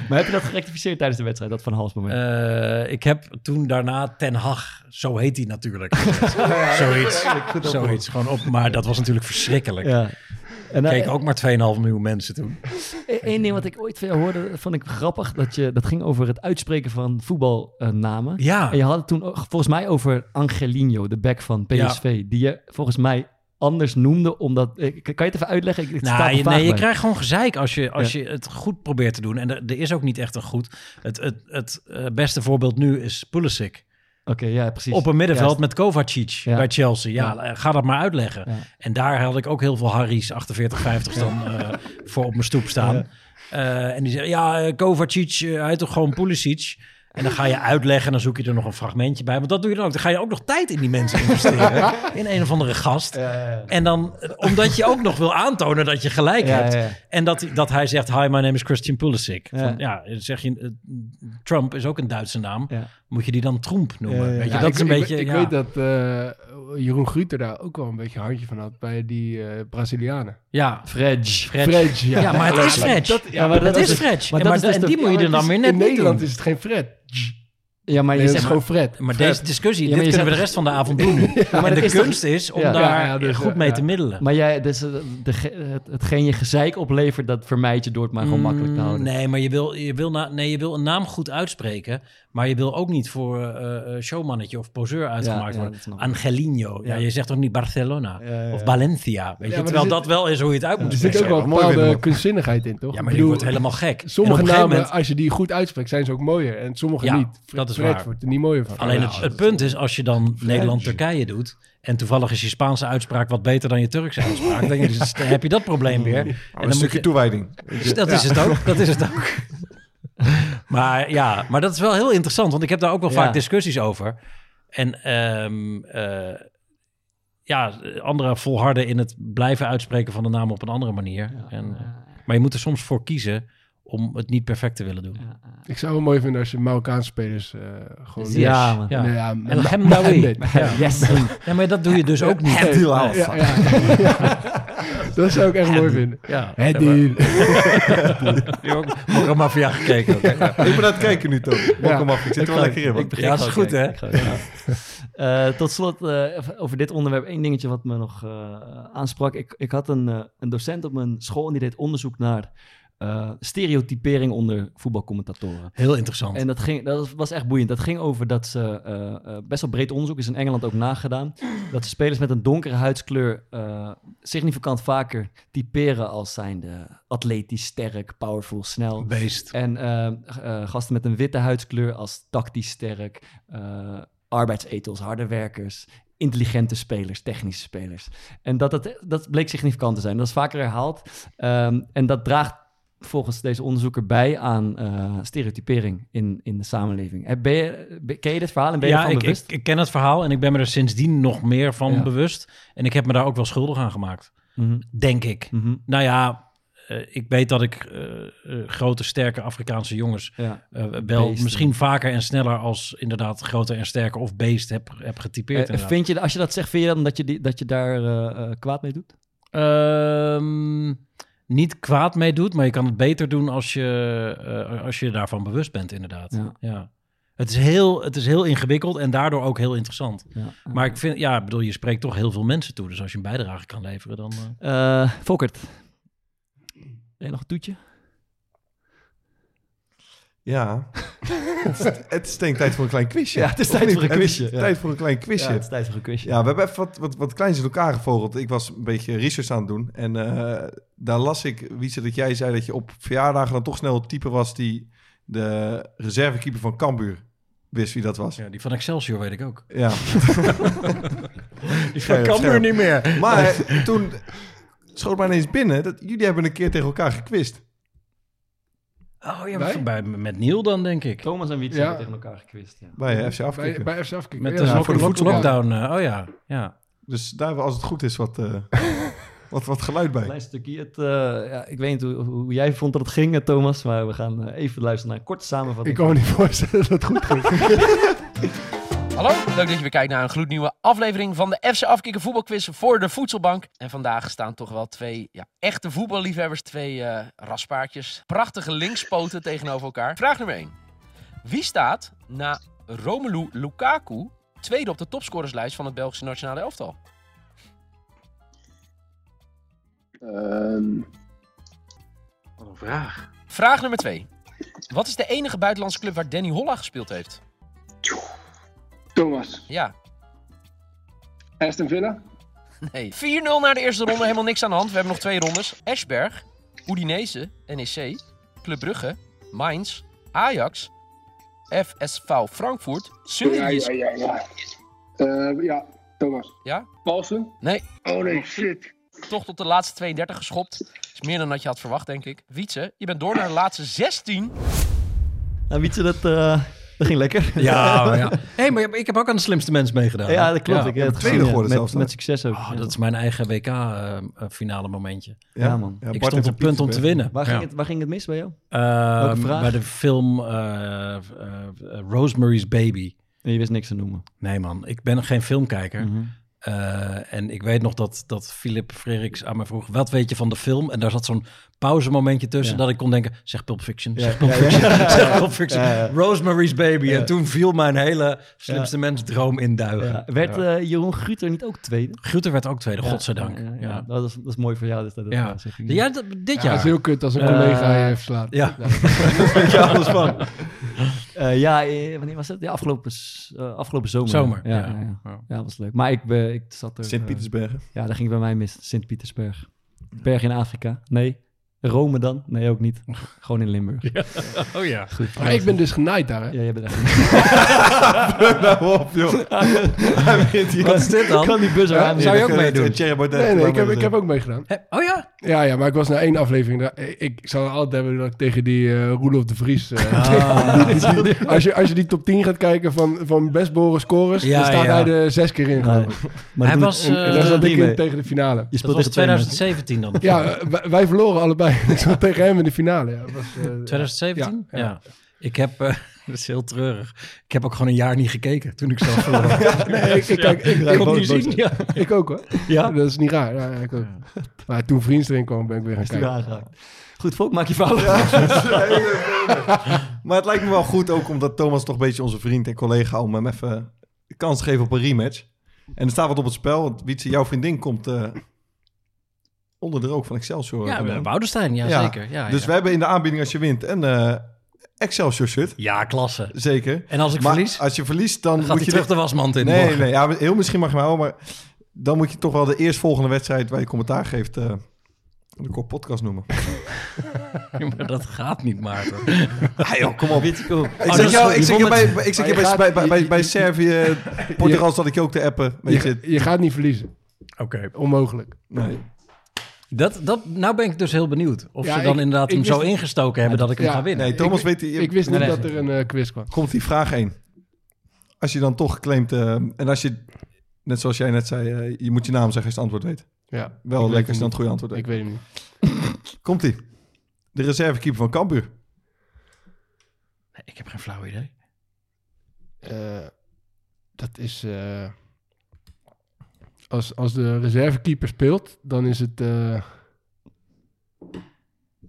maar heb je dat gerectificeerd tijdens de wedstrijd, dat van Hals moment? Eh, ik heb toen daarna Ten Hag, zo heet hij natuurlijk. Zoiets. Zoiets. Gewoon op, maar dat was natuurlijk verschrikkelijk. En, Er eh, keken ook maar 2,5 miljoen mensen toen. Eén ding wat ik ooit van jou hoorde, vond ik grappig. Dat, je, dat ging over het uitspreken van voetbalnamen. Ja. En je had het toen ook volgens mij over Angelino, de back van PSV. Die je volgens mij anders noemde, omdat... eh, Kan je het even uitleggen? Ik, sta Nou, je, nee, je bij. krijgt gewoon gezeik als je, als je het goed probeert te doen. En er, er is ook niet echt een goed. Het, het, het eh, beste voorbeeld nu is Pulisic. Oké, ja, precies. Op een middenveld Juist. met Kovacic Ja. bij Chelsea. Ja, eh, ga dat maar uitleggen. En daar had ik ook heel veel Harry's 4850 dan eh, voor op mijn stoep staan. Eh, en die zeggen, ja, Kovacic, hij heet toch gewoon Pulisic? En dan ga je uitleggen en dan zoek je er nog een fragmentje bij. Want dat doe je dan ook. Dan ga je ook nog tijd in die mensen investeren. in een of andere gast. En dan, omdat je ook nog wil aantonen dat je gelijk Ja, hebt. ja, ja. En dat, dat hij zegt, hi, my name is Christian Pulisic. Ja. Van, ja, zeg je, eh, Trump is ook een Duitse naam. Ja. Moet je die dan Trump noemen? Ja, ja, ja. Weet je, Ja, dat ik, is een ik- beetje... Ik ja. weet dat eh, Jeroen Gruter daar ook wel een beetje een handje van had bij die eh, Brazilianen. Ja, Fred. Fred. Fred, ja. Ja, maar het is Fred. Dat- Ja, maar dat dat is is- Fred. maar En, dat is dus en die moet je Ja, er dan weer net In Nederland is het geen Fred. Ja, maar je is gewoon Fred. Maar Fred. deze discussie, Ja, dit kunnen we de rest van de avond doen. maar en de is toch- kunst is om Ja. daar dus, goed mee te middelen. Maar jij, dus, eh, de, ge- het, hetgeen je gezeik oplevert, dat vermijd je door het maar gewoon makkelijk te houden. Mm, Nee, maar je wil, je, wil na, nee, je wil een naam goed uitspreken. Maar je wil ook niet voor eh, eh, showmannetje of poseur uitgemaakt ja, worden. Angelino. Ja. Ja. je zegt toch niet Barcelona Ja, ja, ja. of Valencia. Weet je? er Terwijl zit- dat wel is hoe je het uit moet Er zit ook spreken. wel een bepaalde kunstzinnigheid in, toch? Ja, Ik maar die wordt helemaal gek. En Sommige een namen, moment- als je die goed uitspreekt, zijn ze ook mooier. En sommige Ja, niet. dat is Fred waar. wordt er niet mooier van. Alleen Ja, het, het punt is, als je dan Nederland-Turkije doet... en toevallig is je Spaanse uitspraak wat beter dan je Turkse uitspraak... dan, denk je, dus, dan heb je dat probleem weer. En een dan moet stukje je, toewijding. dat is het ook, dat is het ook. maar ja, maar dat is wel heel interessant... want ik heb daar ook wel Ja. vaak discussies over. En ehm, eh, ja, anderen volharden in het blijven uitspreken van de naam op een andere manier. En, eh, maar je moet er soms voor kiezen om het niet perfect te willen doen. Ik zou het mooi vinden als je Marokkaanse spelers eh, gewoon... Ja, man. Ja. Nee, ja, El Ma- Hamdawi. Mohamed. Ja. Yes. Ja, maar dat doe je dus ook niet. Het heel af. Ja. Dat zou ik echt mooi vinden. Ja, Het deal. Mokka Mafia gekeken. Ja. Ik ben aan het kijken nu toch. Mokka Ja. Mafia. Ik zit er wel lekker in. Ik Ja, dat is goed, hè? Eh, tot slot, eh, over dit onderwerp, één dingetje wat me nog eh, aansprak. Ik, ik had een, een docent op mijn school en die deed onderzoek naar eh, stereotypering onder voetbalcommentatoren. Heel interessant. En dat, ging, dat was echt boeiend. Dat ging over dat ze, eh, eh, best wel breed onderzoek is in Engeland ook nagedaan, dat spelers met een donkere huidskleur significant vaker typeren als zijnde atletisch, sterk, powerful, snel. Beest. En gasten met een witte huidskleur als tactisch sterk, arbeidsetels, harde werkers, intelligente spelers, technische spelers. En dat, dat, dat bleek significant te zijn. Dat is vaker herhaald. Ehm, en dat draagt volgens deze onderzoeker bij aan eh, stereotypering in, in de samenleving. Ben je, ken je dit verhaal en ben je ja, ervan ik, ik, bewust? ik ken het verhaal en ik ben me er sindsdien nog meer van Ja. bewust. En ik heb me daar ook wel schuldig aan gemaakt. Mhm. Denk ik. Mhm. Nou ja, eh, ik weet dat ik eh, grote, sterke Afrikaanse jongens Ja. wel misschien vaker en sneller als inderdaad groter en sterker of beest heb, heb getypeerd. Vind je, als je dat zegt, vind je dan dat je, die, dat je daar kwaad mee doet? Ehm, niet kwaad mee doet, maar je kan het beter doen als je, eh, als je daarvan bewust bent, inderdaad. Ja. Ja. Het, is heel, het is heel ingewikkeld en daardoor ook heel interessant. Ja. Maar ik vind, ja, bedoel, je spreekt toch heel veel mensen toe. Dus als je een bijdrage kan leveren, dan. Volkert, heb je nog een toetje? Ja. het, is, denk ik tijd voor een klein quizje. Ja, het is tijd voor een Het is quizje, tijd voor een klein quizje. Ja, het is tijd voor een quizje. Ja, we hebben even wat, wat, wat kleins in elkaar gevogeld. Ik was een beetje research aan het doen. En eh, daar las ik, Wietse, dat jij zei dat je op verjaardagen dan toch snel het type was die de reservekeeper van Cambuur wist wie dat was. ja, die van Excelsior weet ik ook. Ja. Die van Cambuur niet meer. Maar toen schoot mij ineens binnen dat jullie hebben een keer tegen elkaar gekwist. Oh ja, Wij? bij, met Neil dan, denk ik. Thomas en Wietse Ja. hebben tegen elkaar gekwist. Ja. Bij FC Bij, Afkikken. bij FC Afkikken. Met Ja, de, voor de lockdown. eh, oh ja, ja. Dus daar als het goed is wat, eh, wat, wat geluid bij. Klein stukje. Het, eh, ja, ik weet niet hoe, hoe jij vond dat het ging, Thomas, maar we gaan even luisteren naar een korte Ik samenvatting. kan me niet voorstellen dat het goed ging. Hallo, leuk dat je weer kijkt naar een gloednieuwe aflevering van de FC Afkikken voetbalquiz voor de Voedselbank. En vandaag staan toch wel twee ja, echte voetballiefhebbers, twee eh raspaardjes, prachtige linkspoten tegenover elkaar. Vraag nummer 1. Wie staat na Romelu Lukaku tweede op de topscorerslijst van het Belgische nationale elftal? Ehm, wat een vraag. Vraag nummer 2. Wat is de enige buitenlandse club waar Danny Holla gespeeld heeft? Thomas. Ja, Aston Villa. nee. 4-0 naar de eerste ronde, helemaal niks aan de hand. We hebben nog twee rondes. Eschberg, Udinese, NEC, Club Brugge, Mainz, Ajax, FSV Frankfurt, Ja, Sunderland. ja, ja, ja. Eh, ja, Thomas. Ja? Paulsen. Nee, Oh nee, shit. toch tot de laatste 32 geschopt. is meer dan dat je had verwacht, denk ik. Wietse, je bent door naar de laatste 16. Nou, Wietse, dat, eh, dat ging lekker. Ja, maar ja. Hey, maar ik heb ook aan de slimste mens meegedaan. Ja, dat klopt. Ja. ik heb het tweede geworden met, zelfs, met succes ook. Oh, Ja. dat is mijn eigen WK-finale momentje. Ja, man. ik stond op punt om te winnen. Waar, Ja. ging het, waar ging het mis bij jou? Ehm, Welke vraag? bij de film eh, eh, eh, Rosemary's Baby. Nee, je wist niks te noemen. Nee man, ik ben geen filmkijker. Mhm. Eh, en ik weet nog dat, dat Philip Frederiks aan me vroeg... wat weet je van de film? En daar zat zo'n pauzemomentje tussen... Ja. dat ik kon denken, zeg Pulp Fiction, Ja, zeg Pulp ja, Fiction, ja. zeg Pulp Fiction. Ja, ja. Rosemary's Baby. Ja. En toen viel mijn hele slimste mens droom in duigen. Ja. Werd Ja. eh, Jeroen Gruter niet ook tweede? Gruter werd ook tweede, godzijdank. Ja, ja, Ja. ja. Dat, is, dat is mooi voor jou. Dus dat, dat Ja. Ja, dat- dit Ja, jaar. is heel kut als een Eh, collega je verslaat. ja. Ja. Je alles van. Eh, ja, wanneer was het? Ja, afgelopen, eh, afgelopen zomer. Zomer, Ja, ja. ja, ja. Ja. Ja, dat was leuk. Maar ik, ben ik zat er... Sint-Petersbergen. ja, daar ging bij mij mis. Sint-Petersberg. Berg in Afrika. Nee. Rome dan? Nee, ook niet. Gewoon in Limburg. Oh ja. Goed. Maar ik ben dus genaaid daar, hè? Ja, jij bent echt... nou op, joh. Hij begint hier. Wat is dit dan? kan die buzzer Ja, aan. Zou je ook meedoen? Nee, nee, ik heb, ik heb ook meegedaan. Oh ja? Ja, ja, maar ik was na één aflevering. daar- Ik, ik zou altijd hebben dat ik tegen die eh Roelof de Vries. eh, Ah. als, je, als je die top 10 gaat kijken van, van best behoren scores, Ja, dan staat ja. hij er zes keer in. Nee. Maar Hij was... En, en eh, daar zat ik in tegen de finale. Je dat was twee mensen. 2017 dan. Ja, wij, wij verloren allebei. ik zat tegen hem in de finale. Ja, dat was, eh, 2017? Ja, Ja. ja. Ik heb, eh, dat is heel treurig, ik heb ook gewoon een jaar niet gekeken toen ik zelf verloor. Nee, ik, ik, kijk, ik, ik ik, kon ook niet zien. Ja. ik ook hoor. Ja? Dat is niet raar. Ja, ja, ik ook. Maar toen vriends erin kwam, ben ik weer gaan kijken. aangeraakt. Goed, Volk, maak je fout. Maar het lijkt me wel goed ook omdat Thomas toch een beetje onze vriend en collega om hem even de kans te geven op een rematch. En er staat wat op het spel. Want Wietse, jouw vriendin komt eh, onder de rook van Excelsior. Ja. Woudenstein, ja, zeker. Ja, dus ja. we hebben in de aanbieding als je wint een eh, Excelsior shirt. Ja, klasse. Zeker. En als ik Maar verlies? Als je verliest, dan Gaat moet je... terug de wasmand in Nee, morgen. nee. Ja, heel misschien mag je hem houden, maar dan moet je toch wel de eerstvolgende wedstrijd waar je commentaar geeft... eh de kop podcast noemen. Ja, maar dat gaat niet, Maarten. Ah, joh, kom op. Ik. Oh, zeg jou, ik zeg je bij, ik zeg je bij, gaat- bij, bij, bij, Servië, Portugal zat ik je ook te appen. Weet je, Je, je gaat niet verliezen. Oké. Onmogelijk. nee. Dat, dat, nou ben ik dus heel benieuwd. Of Ja, ze dan ik- inderdaad ik hem zo ingestoken hebben dat ik hem Ja. ga winnen. nee, Thomas Ik- weet... je- Ik wist niet dat er een eh, quiz kwam. Komt die vraag 1. Als je dan toch claimt... eh, en als je, net zoals jij net zei, eh, je moet je naam zeggen als je het antwoord weet. Ja, Wel lekker als je dan het goede antwoord weet. Ik weet hem niet. Komt-ie. De reservekeeper van Cambuur. Nee, ik heb geen flauw idee. Eh, dat is... als, als de reservekeeper speelt, dan is het... eh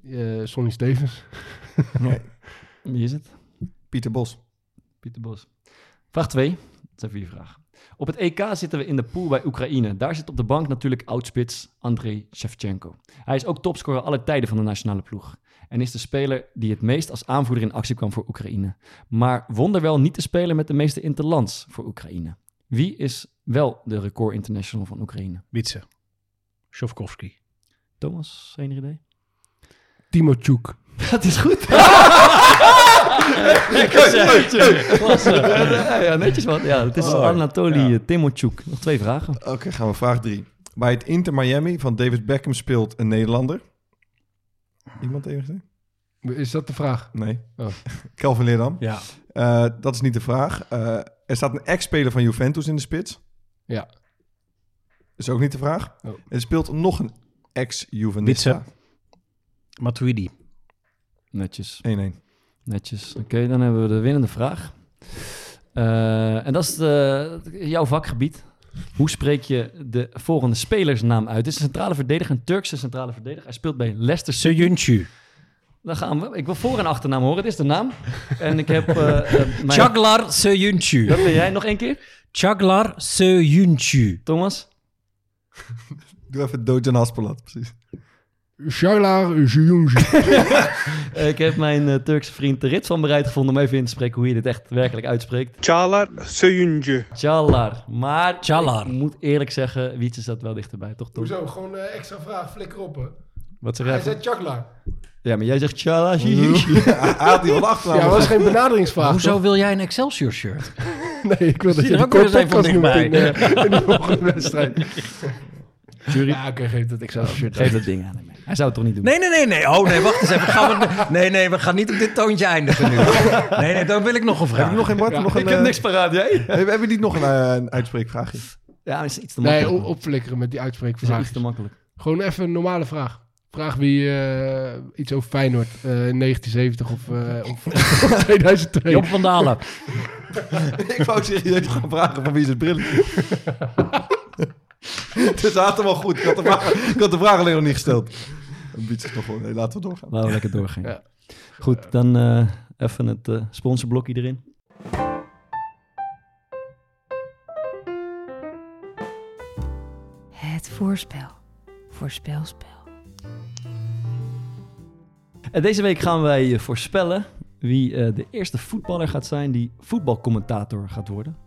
eh, Sonny Stevens. Nee. Wie is het? Pieter Bos. Pieter Bos. Vraag 2. Dat zijn vier vragen. Op het EK zitten we in de pool bij Oekraïne. Daar zit op de bank natuurlijk oudspits Andrei Shevchenko. Hij is ook topscorer alle tijden van de nationale ploeg. En is de speler die het meest als aanvoerder in actie kwam voor Oekraïne. Maar wonderwel niet de speler met de meeste interlands voor Oekraïne. Wie is wel de record international van Oekraïne? Wietse. Shovkovski. Thomas, enig idee? Timo Tjoek. Dat is goed. Ja, netjes wat. Ja, het is Oh, Anatoly ja. Nog twee vragen. Oké, gaan we vraag 3. Bij het Inter Miami van David Beckham speelt een Nederlander. Iemand even gezien? Is dat de vraag? Nee. Oh. Kelvin Leerdam. Ja. Eh, dat is niet de vraag. Eh, er staat een ex-speler van Juventus in de spits. Ja. is ook niet de vraag. Oh. Er speelt nog een ex-Juventus. Matuidi. Netjes. 1-1. Netjes. Oké, dan hebben we de winnende vraag. Eh, en dat is de, jouw vakgebied. Hoe spreek je de volgende spelersnaam uit? Dit is een centrale verdediger, een Turkse centrale verdediger. Hij speelt bij Leicester City. Seyuncu. Dan gaan we. Ik wil voor- en achternaam horen. Dit is de naam. En ik heb... eh eh, mijn- Chaglar Seyuncu. Dat ben jij nog één keer? Chaglar Seyuncu. Thomas? Doe even Dojan Haspelat, precies. Shaglar Jujunji. Eh, ik heb mijn eh, Turkse vriend de Rit van bereid gevonden om even in te spreken hoe je dit echt werkelijk uitspreekt. Çağlar Söyüncü. Chalar. Maar Çalar. ik moet eerlijk zeggen, Wietse staat wel dichterbij, toch Tom? Hoezo? Gewoon eh, extra vraag, flikker op, hè? Wat zeg Hij jij? zei Chaglar. Ja, maar jij zegt Chala. Hij had die wat achternaam. Ja, dat was geen benaderingsvraag. Hoezo toch? wil jij een Excelsior shirt? Nee, ik wil dat je de ook weer eens podcast even noemt in, eh, in de volgende wedstrijd. Jury. Ja, oké, geef dat ik zelf shirt. Geef dat ding aan hem. Hij zou het toch niet doen? Nee, nee, nee, nee. Oh nee, wacht eens even. Gaan we... Nee, nee, we gaan niet op dit toontje eindigen nu. Nee, nee, dan wil ik nog een vraag. Heb je nog geen Bart? Ja, nog ik een, heb eh, niks paraat, jij? Hebben we niet nog een, eh, een uitspreekvraagje? Ja, dat is iets te Nee, makkelijk. op- opflikkeren met die Dat is uitspreekvraag. iets te makkelijk. Gewoon even een normale vraag. Vraag wie eh, iets over Feyenoord eh, in 1970 of, eh, of 2002. Job van Dalen. ik wou serieus gaan vragen van wie is het bril. Het zaten wel goed. Ik had, de vraag, ik had de vraag alleen nog niet gesteld. Een beetje is nog wel. Nee, laten we doorgaan. Laten we lekker doorgaan. Ja. Goed, dan eh, even het eh, sponsorblokje erin. Het voorspel. Voorspelspel. En deze week gaan wij voorspellen wie eh, de eerste voetballer gaat zijn die voetbalcommentator gaat worden.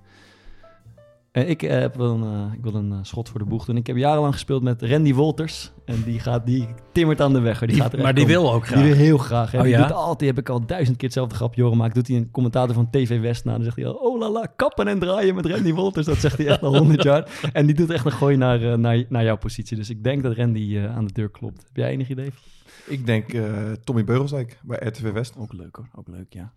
En ik, eh, heb wel een, eh, ik wil een eh, schot voor de boeg doen. Ik heb jarenlang gespeeld met Randy Wolters. En die, gaat, die timmert aan de weg. Die Die- gaat maar die wil ook graag. Die wil heel graag. Hè. Oh die ja? doet altijd, heb ik al duizend keer hetzelfde grapje horen maken. Doet hij een commentator van TV West na. Dan zegt hij al, oh la la, kappen en draaien met Randy Wolters. Dat zegt hij echt al honderd jaar. En die doet echt een gooi naar, eh, naar, naar jouw positie. Dus ik denk dat Randy eh, aan de deur klopt. Heb jij enig idee? Ik denk eh, Tommy Beugelsdijk bij RTV West. Ook leuk hoor, ook leuk ja.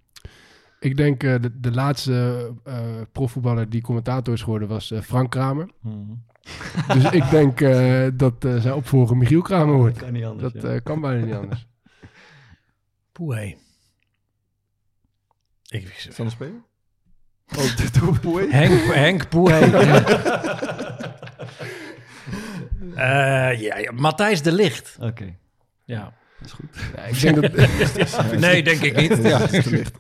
Ik denk eh, de, de laatste eh, profvoetballer die commentator is geworden was eh, Frank Kramer. Dus ik denk eh, dat eh, zijn opvolger Michiel Kramer wordt. Kan niet anders, Dat ja. eh, kan bijna niet anders. Poeh. Ik, Van de speler? Oh, de Toepoe. Henk, Henk Poeh. Eh, ja, ja, Matthijs de Licht. Oké. Ja. Dat is goed. Ja, ik denk dat... Nee, denk ik niet. Ja, dat is te licht.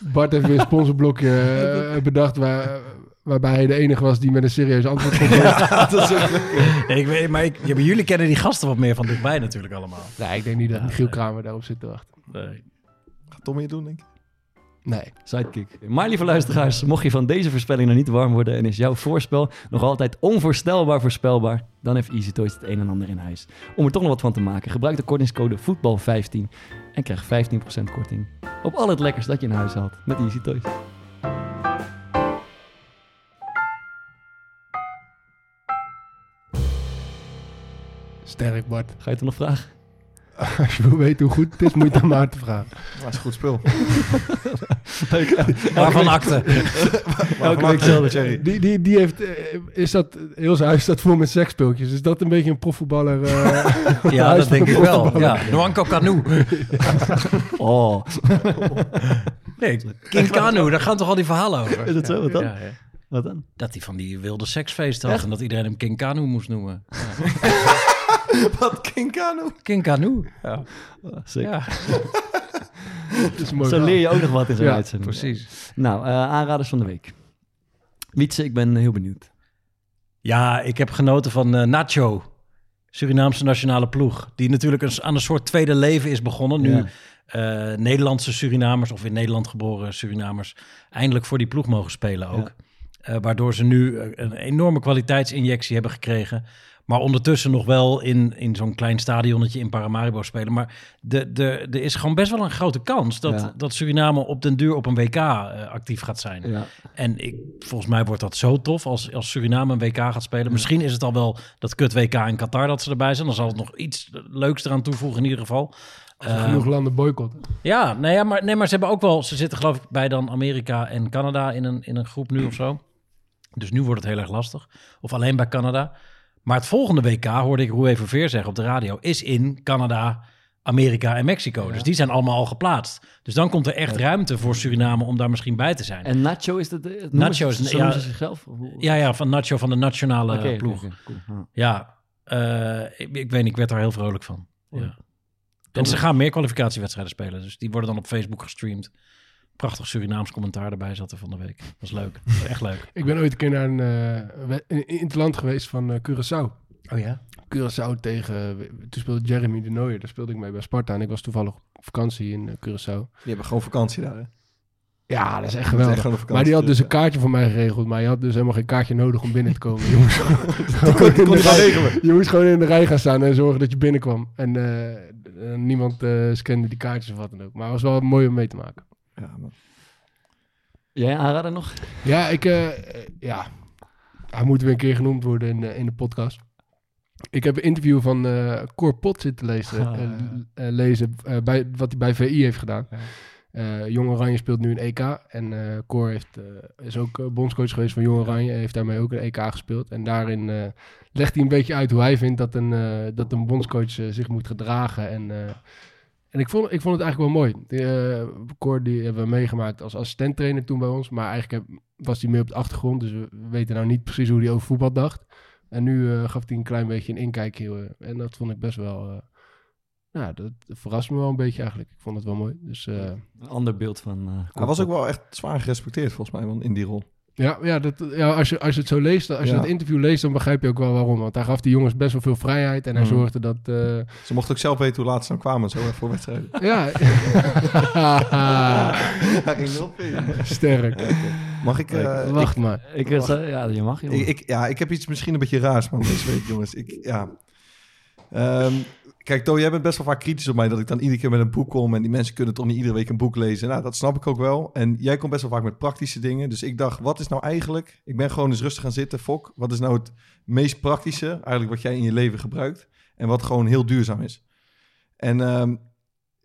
Bart heeft weer een sponsorblokje eh, bedacht waar, waarbij hij de enige was die met een serieus antwoord kon geven. Ja, dat is ook leuk. Nee, ik weet, maar ik, ja, maar jullie kennen die gasten wat meer van dichtbij natuurlijk allemaal. Nee, ik denk niet dat Michiel Kramer daarop zit te wachten. Nee. Gaat Tom hier doen, denk ik. Nee. Sidekick. Maar lieve luisteraars, mocht je van deze voorspelling nog niet warm worden en is jouw voorspel nog altijd onvoorstelbaar voorspelbaar, dan heeft Easy Toys het een en ander in huis. Om er toch nog wat van te maken, gebruik de kortingscode voetbal15 en krijg 15% korting op al het lekkers dat je in huis haalt met Easy Toys. Sterk, Bart. Ga je het nog vragen? Als je wil weten hoe goed het is, moet je het aan Maarten vragen. Dat is een goed spul. Waarvan akte? Elke week. Die, die, die heeft, eh, is dat, heel zijn huis staat vol met seksspeeltjes. Is dat een beetje een profvoetballer? eh, Ja, dat denk ik wel. Ja, Nwanko Kanu. Oh. Nee, King Kanu, daar gaan toch al die verhalen over? Is het zo? Wat dan? Ja, ja. Wat dan? Dat hij van die wilde seksfeest had Echt? en dat iedereen hem King Kanu moest noemen. Wat, King Kanu? King Kanu. Ja. Sick. Ja. Is mooi Zo leer je ook nog wat in zo'n Ja, uitzending. precies. Nou, eh, aanraders van de week. Wietse, ik ben heel benieuwd. Ja, ik heb genoten van eh, Nacho, Surinaamse nationale ploeg. Die natuurlijk een, aan een soort tweede leven is begonnen. Nu Ja. eh, Nederlandse Surinamers, of in Nederland geboren Surinamers, eindelijk voor die ploeg mogen spelen ook. Eh, waardoor ze nu een enorme kwaliteitsinjectie hebben gekregen. Maar ondertussen nog wel in, in zo'n klein stadionnetje in Paramaribo spelen. Maar de, de, er is gewoon best wel een grote kans dat, Ja. dat Suriname op den duur op een WK eh, actief gaat zijn. Ja. En ik, volgens mij wordt dat zo tof als, als Suriname een WK gaat spelen. Misschien is het al wel dat kut WK in Qatar dat ze erbij zijn. Dan zal het nog iets leuks eraan toevoegen in ieder geval. Als er Eh, genoeg landen boycotten. ja, nee, ja, maar, nee, maar ze hebben ook wel... Ze zitten geloof ik bij dan Amerika en Canada in een, in een groep nu of zo. Dus nu wordt het heel erg lastig. Of alleen bij Canada. Maar het volgende WK, hoorde ik Roué Verveer zeggen op de radio... is in Canada, Amerika en Mexico. Dus die zijn allemaal al geplaatst. Dus dan komt er echt ruimte voor Suriname om daar misschien bij te zijn. En Nacho is dat... eh, noemen Nacho is- ja. zichzelf? Ja, ja, van Nacho van de nationale ploeg. cool. Ja. Eh, ik, ik weet niet, ik werd daar heel vrolijk van. Ja. En ze gaan meer kwalificatiewedstrijden spelen. Dus die worden dan op Facebook gestreamd. Prachtig Surinaams commentaar erbij zat er van de week. Dat was leuk. Dat was echt leuk. Ik ben ooit een keer naar een, eh, in, het land geweest van eh, Curaçao. Oh ja? Curaçao tegen... Toen speelde Jeremy de Nooijer. Daar speelde ik mee bij Sparta. En ik was toevallig op vakantie in eh, Curaçao. Die hebben gewoon vakantie daar, hè? Ja, dat is echt is geweldig. echt vakantie, maar die had dus een kaartje voor mij geregeld. Maar je had dus helemaal geen kaartje nodig om binnen te komen. Je moest gewoon, kon- in kon de je rij- moest gewoon in de rij gaan staan en zorgen dat je binnenkwam. En niemand eh scande die kaartjes of wat dan ook. Maar het was wel mooi om mee te maken. Ja, man. Jij aanrader nog? Ja, ik... eh, ja, hij moet weer een keer genoemd worden in, eh, in de podcast. Ik heb een interview van eh Cor Pot zitten lezen, Ah. lezen eh, bij, wat hij bij VI heeft gedaan. Eh Jong Oranje speelt nu een EK. En eh Cor heeft, eh, is ook bondscoach geweest van Jong Oranje. Heeft daarmee ook een EK gespeeld. En daarin eh, legt hij een beetje uit hoe hij vindt dat een, eh, dat een bondscoach zich moet gedragen. En, eh, en ik, vond, ik vond het eigenlijk wel mooi. Die, eh, Cor die hebben we meegemaakt als assistenttrainer toen bij ons. Maar eigenlijk heb- was hij meer op de achtergrond. Dus we weten nou niet precies hoe hij over voetbal dacht. En nu eh, gaf hij een klein beetje een inkijkje. eh, en dat vond ik best wel... eh, ja, dat verrast me wel een beetje eigenlijk. Ik vond het wel mooi. Dus eh, Een ander beeld van... eh, Hij was ook wel echt zwaar gerespecteerd, volgens mij, in die rol. Ja, ja, dat, ja als, je, als je het zo leest, als je Ja. het interview leest, dan begrijp je ook wel waarom. Want hij gaf die jongens best wel veel vrijheid en hij Mhm. zorgde dat... eh, Ze mochten ook zelf weten hoe laat ze dan kwamen, zo, voor wedstrijden. ja. Hij ging erop in. Sterk. Mag ik... eh, Wacht ik- maar. Ik, eh, ja, je mag, jongen. Ik, ik, ja, ik heb iets misschien een beetje raars, man, deze week, jongens. Ik, ja. Ehm, kijk, To, jij bent best wel vaak kritisch op mij dat ik dan iedere keer met een boek kom en die mensen kunnen toch niet iedere week een boek lezen. Nou, dat snap ik ook wel. En jij komt best wel vaak met praktische dingen. Dus ik dacht, wat is nou eigenlijk... Ik ben gewoon eens rustig gaan zitten, Fok. Wat is nou het meest praktische, eigenlijk wat jij in je leven gebruikt en wat gewoon heel duurzaam is? En ehm,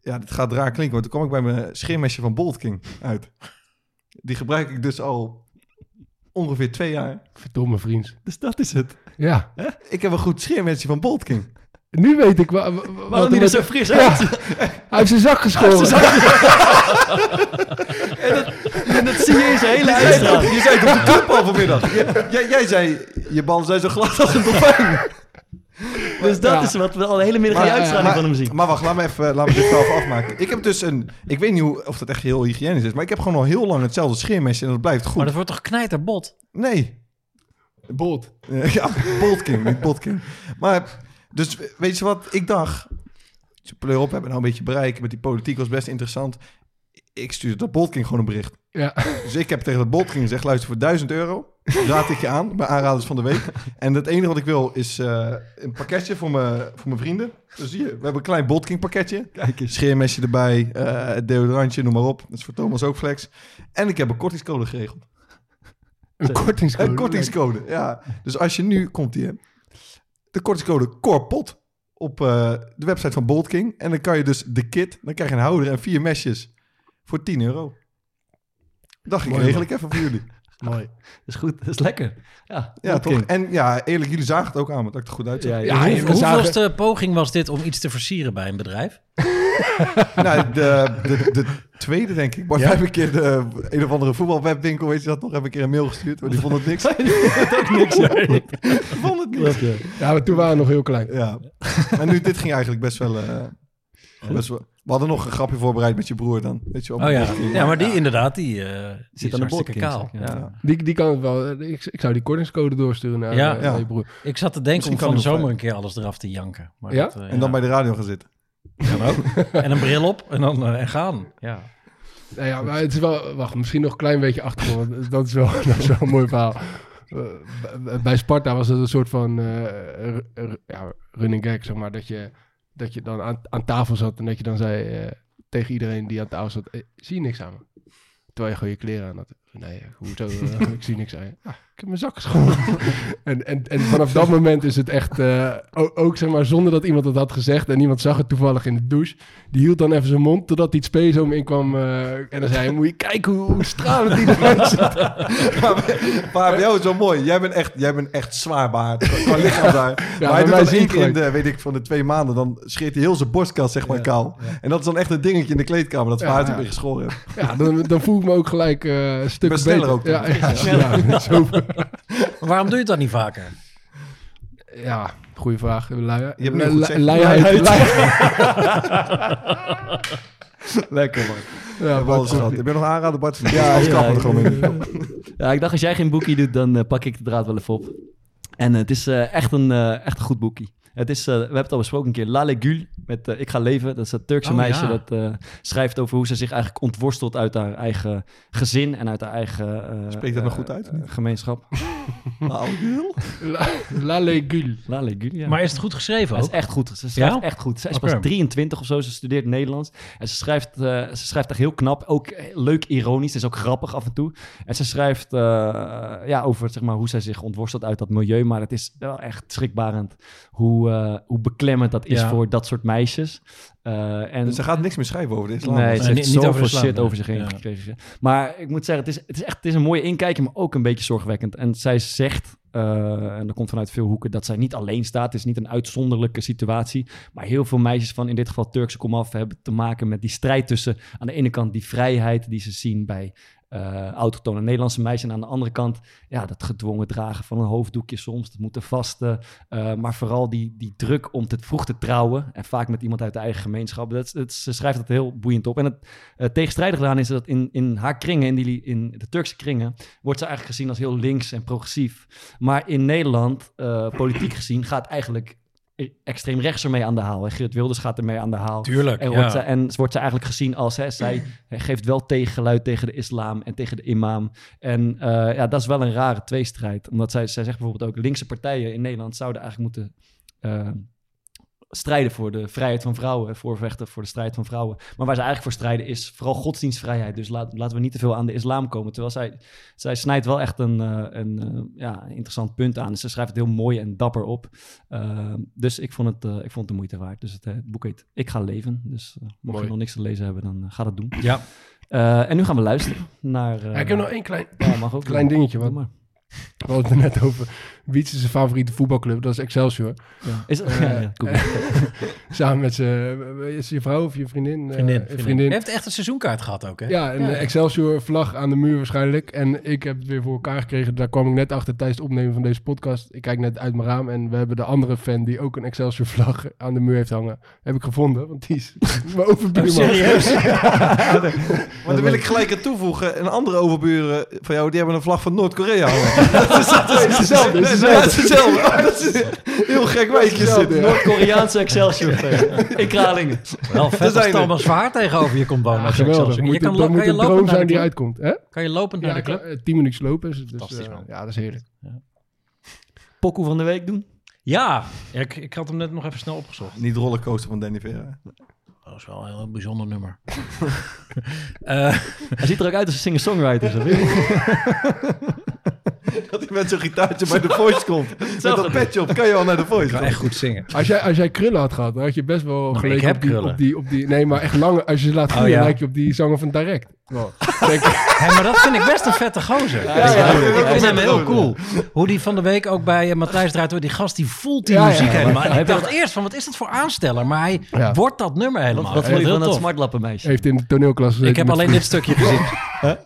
ja, dit gaat raar klinken, want toen kwam ik bij mijn scheermesje van Bolt King uit. Die gebruik ik dus al ongeveer twee jaar. Verdomme vriend. Dus dat is het. Ja. Ik heb een goed scheermesje van Bolt King. Nu weet ik wa- wa- wat... die er zo fris Ja. uit? Hij heeft zijn zak geschoren. Hij En dat, en dat zie je in zijn hele uitstraling. Je zei het op de club al vanmiddag. Jij, jij, zei, je ballen zijn zo glad als een dolfijn. Dus dat is wat we al de hele middag in de uitstraling maar, van hem zien. Maar wacht, laat me even, laat me dit even afmaken. Ik heb dus een... Ik weet niet hoe, of dat echt heel hygiënisch is, maar ik heb gewoon al heel lang hetzelfde scheermesje en dat blijft goed. Maar dat wordt toch knijterbot? Nee. Bolt. Ja, Boltking, niet Botking. Maar, dus weet je wat? Ik dacht, pleur op, we hebben nou een beetje bereik met die politiek, was best interessant. Ik stuurde dat Boltking gewoon een bericht. Ja. Dus ik heb tegen dat Boltking gezegd, luister, voor 1000 euro raad ik je aan, bij aanraders van de week. En het enige wat ik wil is eh, een pakketje voor mijn, voor mijn vrienden. Dus zie je, we hebben een klein Boltking pakketje. Kijk eens. Scheermesje erbij, eh deodorantje, noem maar op. Dat is voor Thomas ook flex. En ik heb een kortingscode geregeld. Een kortingscode? Een kortingscode, ja. Dus als je nu komt hier, de kortingscode KORPOT op eh, de website van Bolt King. En dan kan je dus de kit, dan krijg je een houder en vier mesjes voor 10 euro. Dacht ik, regel ik even voor jullie. Mooi. Dat is goed, dat is lekker. Ja, Ja, toch? King. En ja, eerlijk, jullie zagen het ook aan, dat ik er goed uitzag. Ja, Ja, Ja, hoe- zagen- hoeveelste poging was dit om iets te versieren bij een bedrijf? nou, de, de, de tweede denk ik. Bart, Ja? hebben een keer de een of andere voetbalwebwinkel, weet je dat nog, hebben een keer een mail gestuurd, maar die vond het niks. ook niks, ja. Die vond het niks. Ja, maar toen waren we nog heel klein. Ja. Maar nu, dit ging eigenlijk best wel, eh, best wel... We hadden nog een grapje voorbereid met je broer dan. Weet je, op Oh ja, ja maar die inderdaad, die, eh die Zit is aan de botkings, kaal. ja. Ja. Die, die kan het wel. Ik, ik zou die kortingscode doorsturen naar, Ja. eh, naar je broer. Ik zat te denken Misschien om van de zomer een keer alles eraf te janken. Maar Ja? dat, En dan bij de radio gaan zitten. Kan ook. en een bril op en dan eh, en gaan. Ja. Nou ja, maar het is wel... Wacht, misschien nog een klein beetje achtergrond. want Dat is wel, dat is wel een mooi verhaal. Eh, bij- Sparta was het een soort van eh, ja, running gag, zeg maar. Dat je, dat je dan aan, aan tafel zat en dat je dan zei eh, tegen iedereen die aan tafel zat... eh, zie je niks aan me? Terwijl je gewoon je kleren aan had. Nee, hoezo? ik zie niks aan je. Ah, ik heb mijn zakken schoon. en, en, en vanaf dat moment is het echt... eh, ook zeg maar zonder dat iemand het had gezegd... en iemand zag het toevallig in de douche... die hield dan even zijn mond totdat iets spezo in kwam... en dan zei hij... moet je kijken hoe, hoe stralend die eruit ziet. Maar bij jou is wel mooi. Jij bent echt, jij bent echt zwaar baard. Qua lichaam daar. bij maar hij doet mij dan zie één ik keer in de, weet ik, van de twee maanden... dan scheert hij heel zijn borstkast, zeg maar, kaal. En dat is dan echt een dingetje in de kleedkamer... dat Ja, vaart ja. beetje geschoren. Ja, dan, dan voel ik me ook gelijk eh een stuk beter. ook Ja, ja, ja, zo. Waarom doe je dat niet vaker? ja goede vraag. Lui, Je hebt nu goed. Luiheid. Lekker, man. Ja, goed. gehad. Heb je nog een aanrader, Bart? Ja, Ja, als ja, er ik- gewoon in. Ja, ik dacht als jij geen boekie doet, dan eh, pak ik de draad wel even op. En eh, het is eh, echt, een, eh, echt een goed boekie. Het is, eh, we hebben het al besproken een keer, La Legule met eh, Ik ga leven. Dat is dat Turkse Oh, meisje ja. dat eh, schrijft over hoe ze zich eigenlijk ontworstelt uit haar eigen gezin en uit haar eigen eh, Spreekt dat nog goed uit? gemeenschap. La Legule? La, La Legule. La Legule, ja. Maar is het goed geschreven Het ook? is echt goed. Ze schrijft Ja? echt goed. Ze is pas 23 of zo. Ze studeert Nederlands. En ze schrijft, eh, ze schrijft echt heel knap. Ook leuk ironisch. Het is ook grappig af en toe. En ze schrijft eh, ja, over zeg maar, hoe zij zich ontworstelt uit dat milieu. Maar het is wel echt schrikbarend hoe, hoe beklemmend dat is Ja. voor dat soort meisjes. Eh, en Dus ze gaat niks meer schrijven over de islam. Nee, ze heeft over zoveel islam, shit nee. over zich heen Ja. gekregen. Maar ik moet zeggen, het is, het is echt het is een mooie inkijkje, maar ook een beetje zorgwekkend. En zij zegt, eh, en dat komt vanuit veel hoeken, dat zij niet alleen staat. Het is niet een uitzonderlijke situatie. Maar heel veel meisjes van in dit geval Turkse komaf hebben te maken met die strijd tussen aan de ene kant die vrijheid die ze zien bij eh autochtone Nederlandse meisjes. En aan de andere kant, ja, dat gedwongen dragen van een hoofddoekje soms, het moeten vasten. eh, maar vooral die, die druk om te vroeg te trouwen. En vaak met iemand uit de eigen gemeenschap. Dat, dat, ze schrijft dat heel boeiend op. En het uh, tegenstrijdige daaraan is dat in, in haar kringen, in, die, in de Turkse kringen, wordt ze eigenlijk gezien als heel links en progressief. Maar in Nederland, eh, politiek gezien, gaat eigenlijk extreem rechts ermee aan de haal. En Geert Wilders gaat ermee aan de haal. Tuurlijk, En ja. wordt, ze, en wordt ze eigenlijk gezien als... Hè, zij geeft wel tegengeluid tegen de islam en tegen de imam. En eh, ja, dat is wel een rare tweestrijd. Omdat zij, zij zegt bijvoorbeeld ook... linkse partijen in Nederland zouden eigenlijk moeten... eh, strijden voor de vrijheid van vrouwen, voorvechten voor de strijd van vrouwen. Maar waar ze eigenlijk voor strijden is vooral godsdienstvrijheid. Dus laat, laten we niet te veel aan de islam komen. Terwijl zij, zij snijdt wel echt een, uh, een uh, ja, interessant punt aan. Dus ze schrijft het heel mooi en dapper op. Uh, dus ik vond, het, ik vond het de moeite waard. Dus het, het boek heet Ik ga leven. Dus mocht je nog niks te lezen hebben, dan ga dat doen. Ja. en nu gaan we luisteren naar... Ja, ik heb nog één klein, ja, mag ook klein dingetje. Wat, We hadden het er net over. Is zijn favoriete voetbalclub, dat is Excelsior. Ja. Is dat- ja, ja, cool. samen met zijn... Is je vrouw of je vriendin? Eh, Vriendin, vriendin. vriendin. Hij heeft echt een seizoenkaart gehad ook, hè? Ja, een Ja. Excelsior-vlag aan de muur waarschijnlijk. En ik heb het weer voor elkaar gekregen. Daar kwam ik net achter tijdens het opnemen van deze podcast. Ik kijk net uit mijn raam en we hebben de andere fan die ook een Excelsior-vlag aan de muur heeft hangen. Heb ik gevonden, want die is mijn overbuurman. Oh, serieus? Ja. Maar dan wil ik gelijk aan toevoegen. Een andere overburen van jou, die hebben een vlag van Noord-Korea hangen. Dat is, dat hetzelfde, het is hetzelfde. dat is heel gek wijkje hetzelfde, zit. ja. Noord-Koreaanse Excelsior in Kralingen. Wel Daar vet als. Thomas Zwaar tegenover je komt wonen. Geweldig. Je kan, dat lo- moet een lopend droom naar zijn die uitkomt. Hè? Kan je lopend naar de club? eh, tien minuutjes lopen. Dus, Fantastisch, eh, man. ja, dat is heerlijk. Pokoe van de week doen? Ja, ik, ik had hem net nog even snel opgezocht. Niet de rollercoaster van Danny Vera. Dat is wel een heel bijzonder nummer. Hij ziet er ook uit als een singer-songwriter. Dat hij met zo'n gitaartje bij de Voice komt. Met dat petje op, kan je al naar de Voice. Ik kan echt goed zingen. Als jij, als jij krullen had gehad, dan had je best wel Maar geleken ik heb op, die, krullen. op, die, op die... Nee, maar echt lange... Als je ze laat Oh, groeien, ja. lijk je op die zanger van Direct. Maar dat vind ik best een vette gozer. Ja, ja, ja, ik vind ja, hem heel cool. Hoe die van de week ook bij uh, Matthijs draait door. Die gast die voelt die muziek ja. helemaal. En Hij ik dacht eerst van wat is dat voor aansteller? Maar hij Ja. wordt dat nummer helemaal. Wat, vond je van heel dat smartlappenmeisje? Heeft in de toneelklas gezeten Ik heb alleen dit stukje gezien.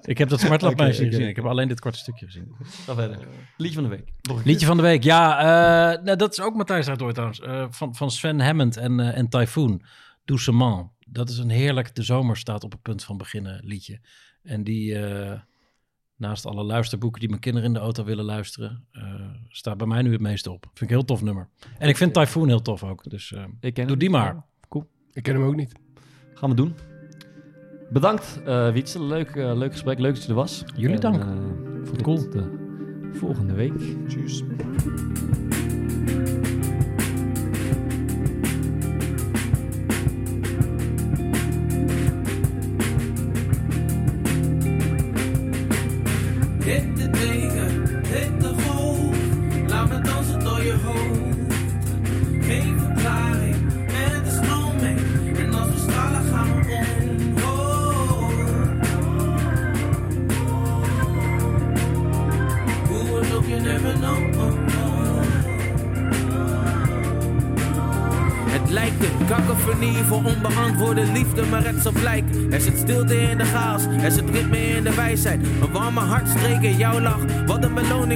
Ik heb dat smartlapmeisje oké. gezien. Ik heb alleen dit korte stukje gezien. Ga verder. Liedje van de week. Liedje van de week, ja. eh, nou, dat is ook Matthijs draait door trouwens. Eh, van, van Sven Hammond en, eh, en Typhoon. Doucement. Dat is een heerlijk, de zomer staat op het punt van beginnen liedje. En die, eh, naast alle luisterboeken die mijn kinderen in de auto willen luisteren, eh, staat bij mij nu het meeste op. Vind ik een heel tof nummer. En ik vind Typhoon heel tof ook. Dus eh, Ik ken doe hem. die maar. Cool. Ik ken hem ook niet. Gaan we doen. Bedankt, eh Wietse. Leuk, eh, leuk gesprek. Leuk dat je er was. Jullie En, dank. eh, tot de volgende week. Tjus.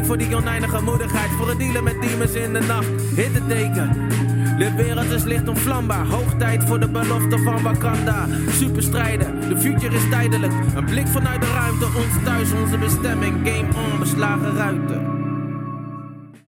Voor die oneindige moedigheid. Voor het dealen met demons in de nacht. Hittenteken. De wereld is licht onvlambaar. Hoog tijd voor de belofte van Wakanda. Superstrijden, de future is tijdelijk. Een blik vanuit de ruimte, ons thuis, onze bestemming. Game on, beslagen ruiten.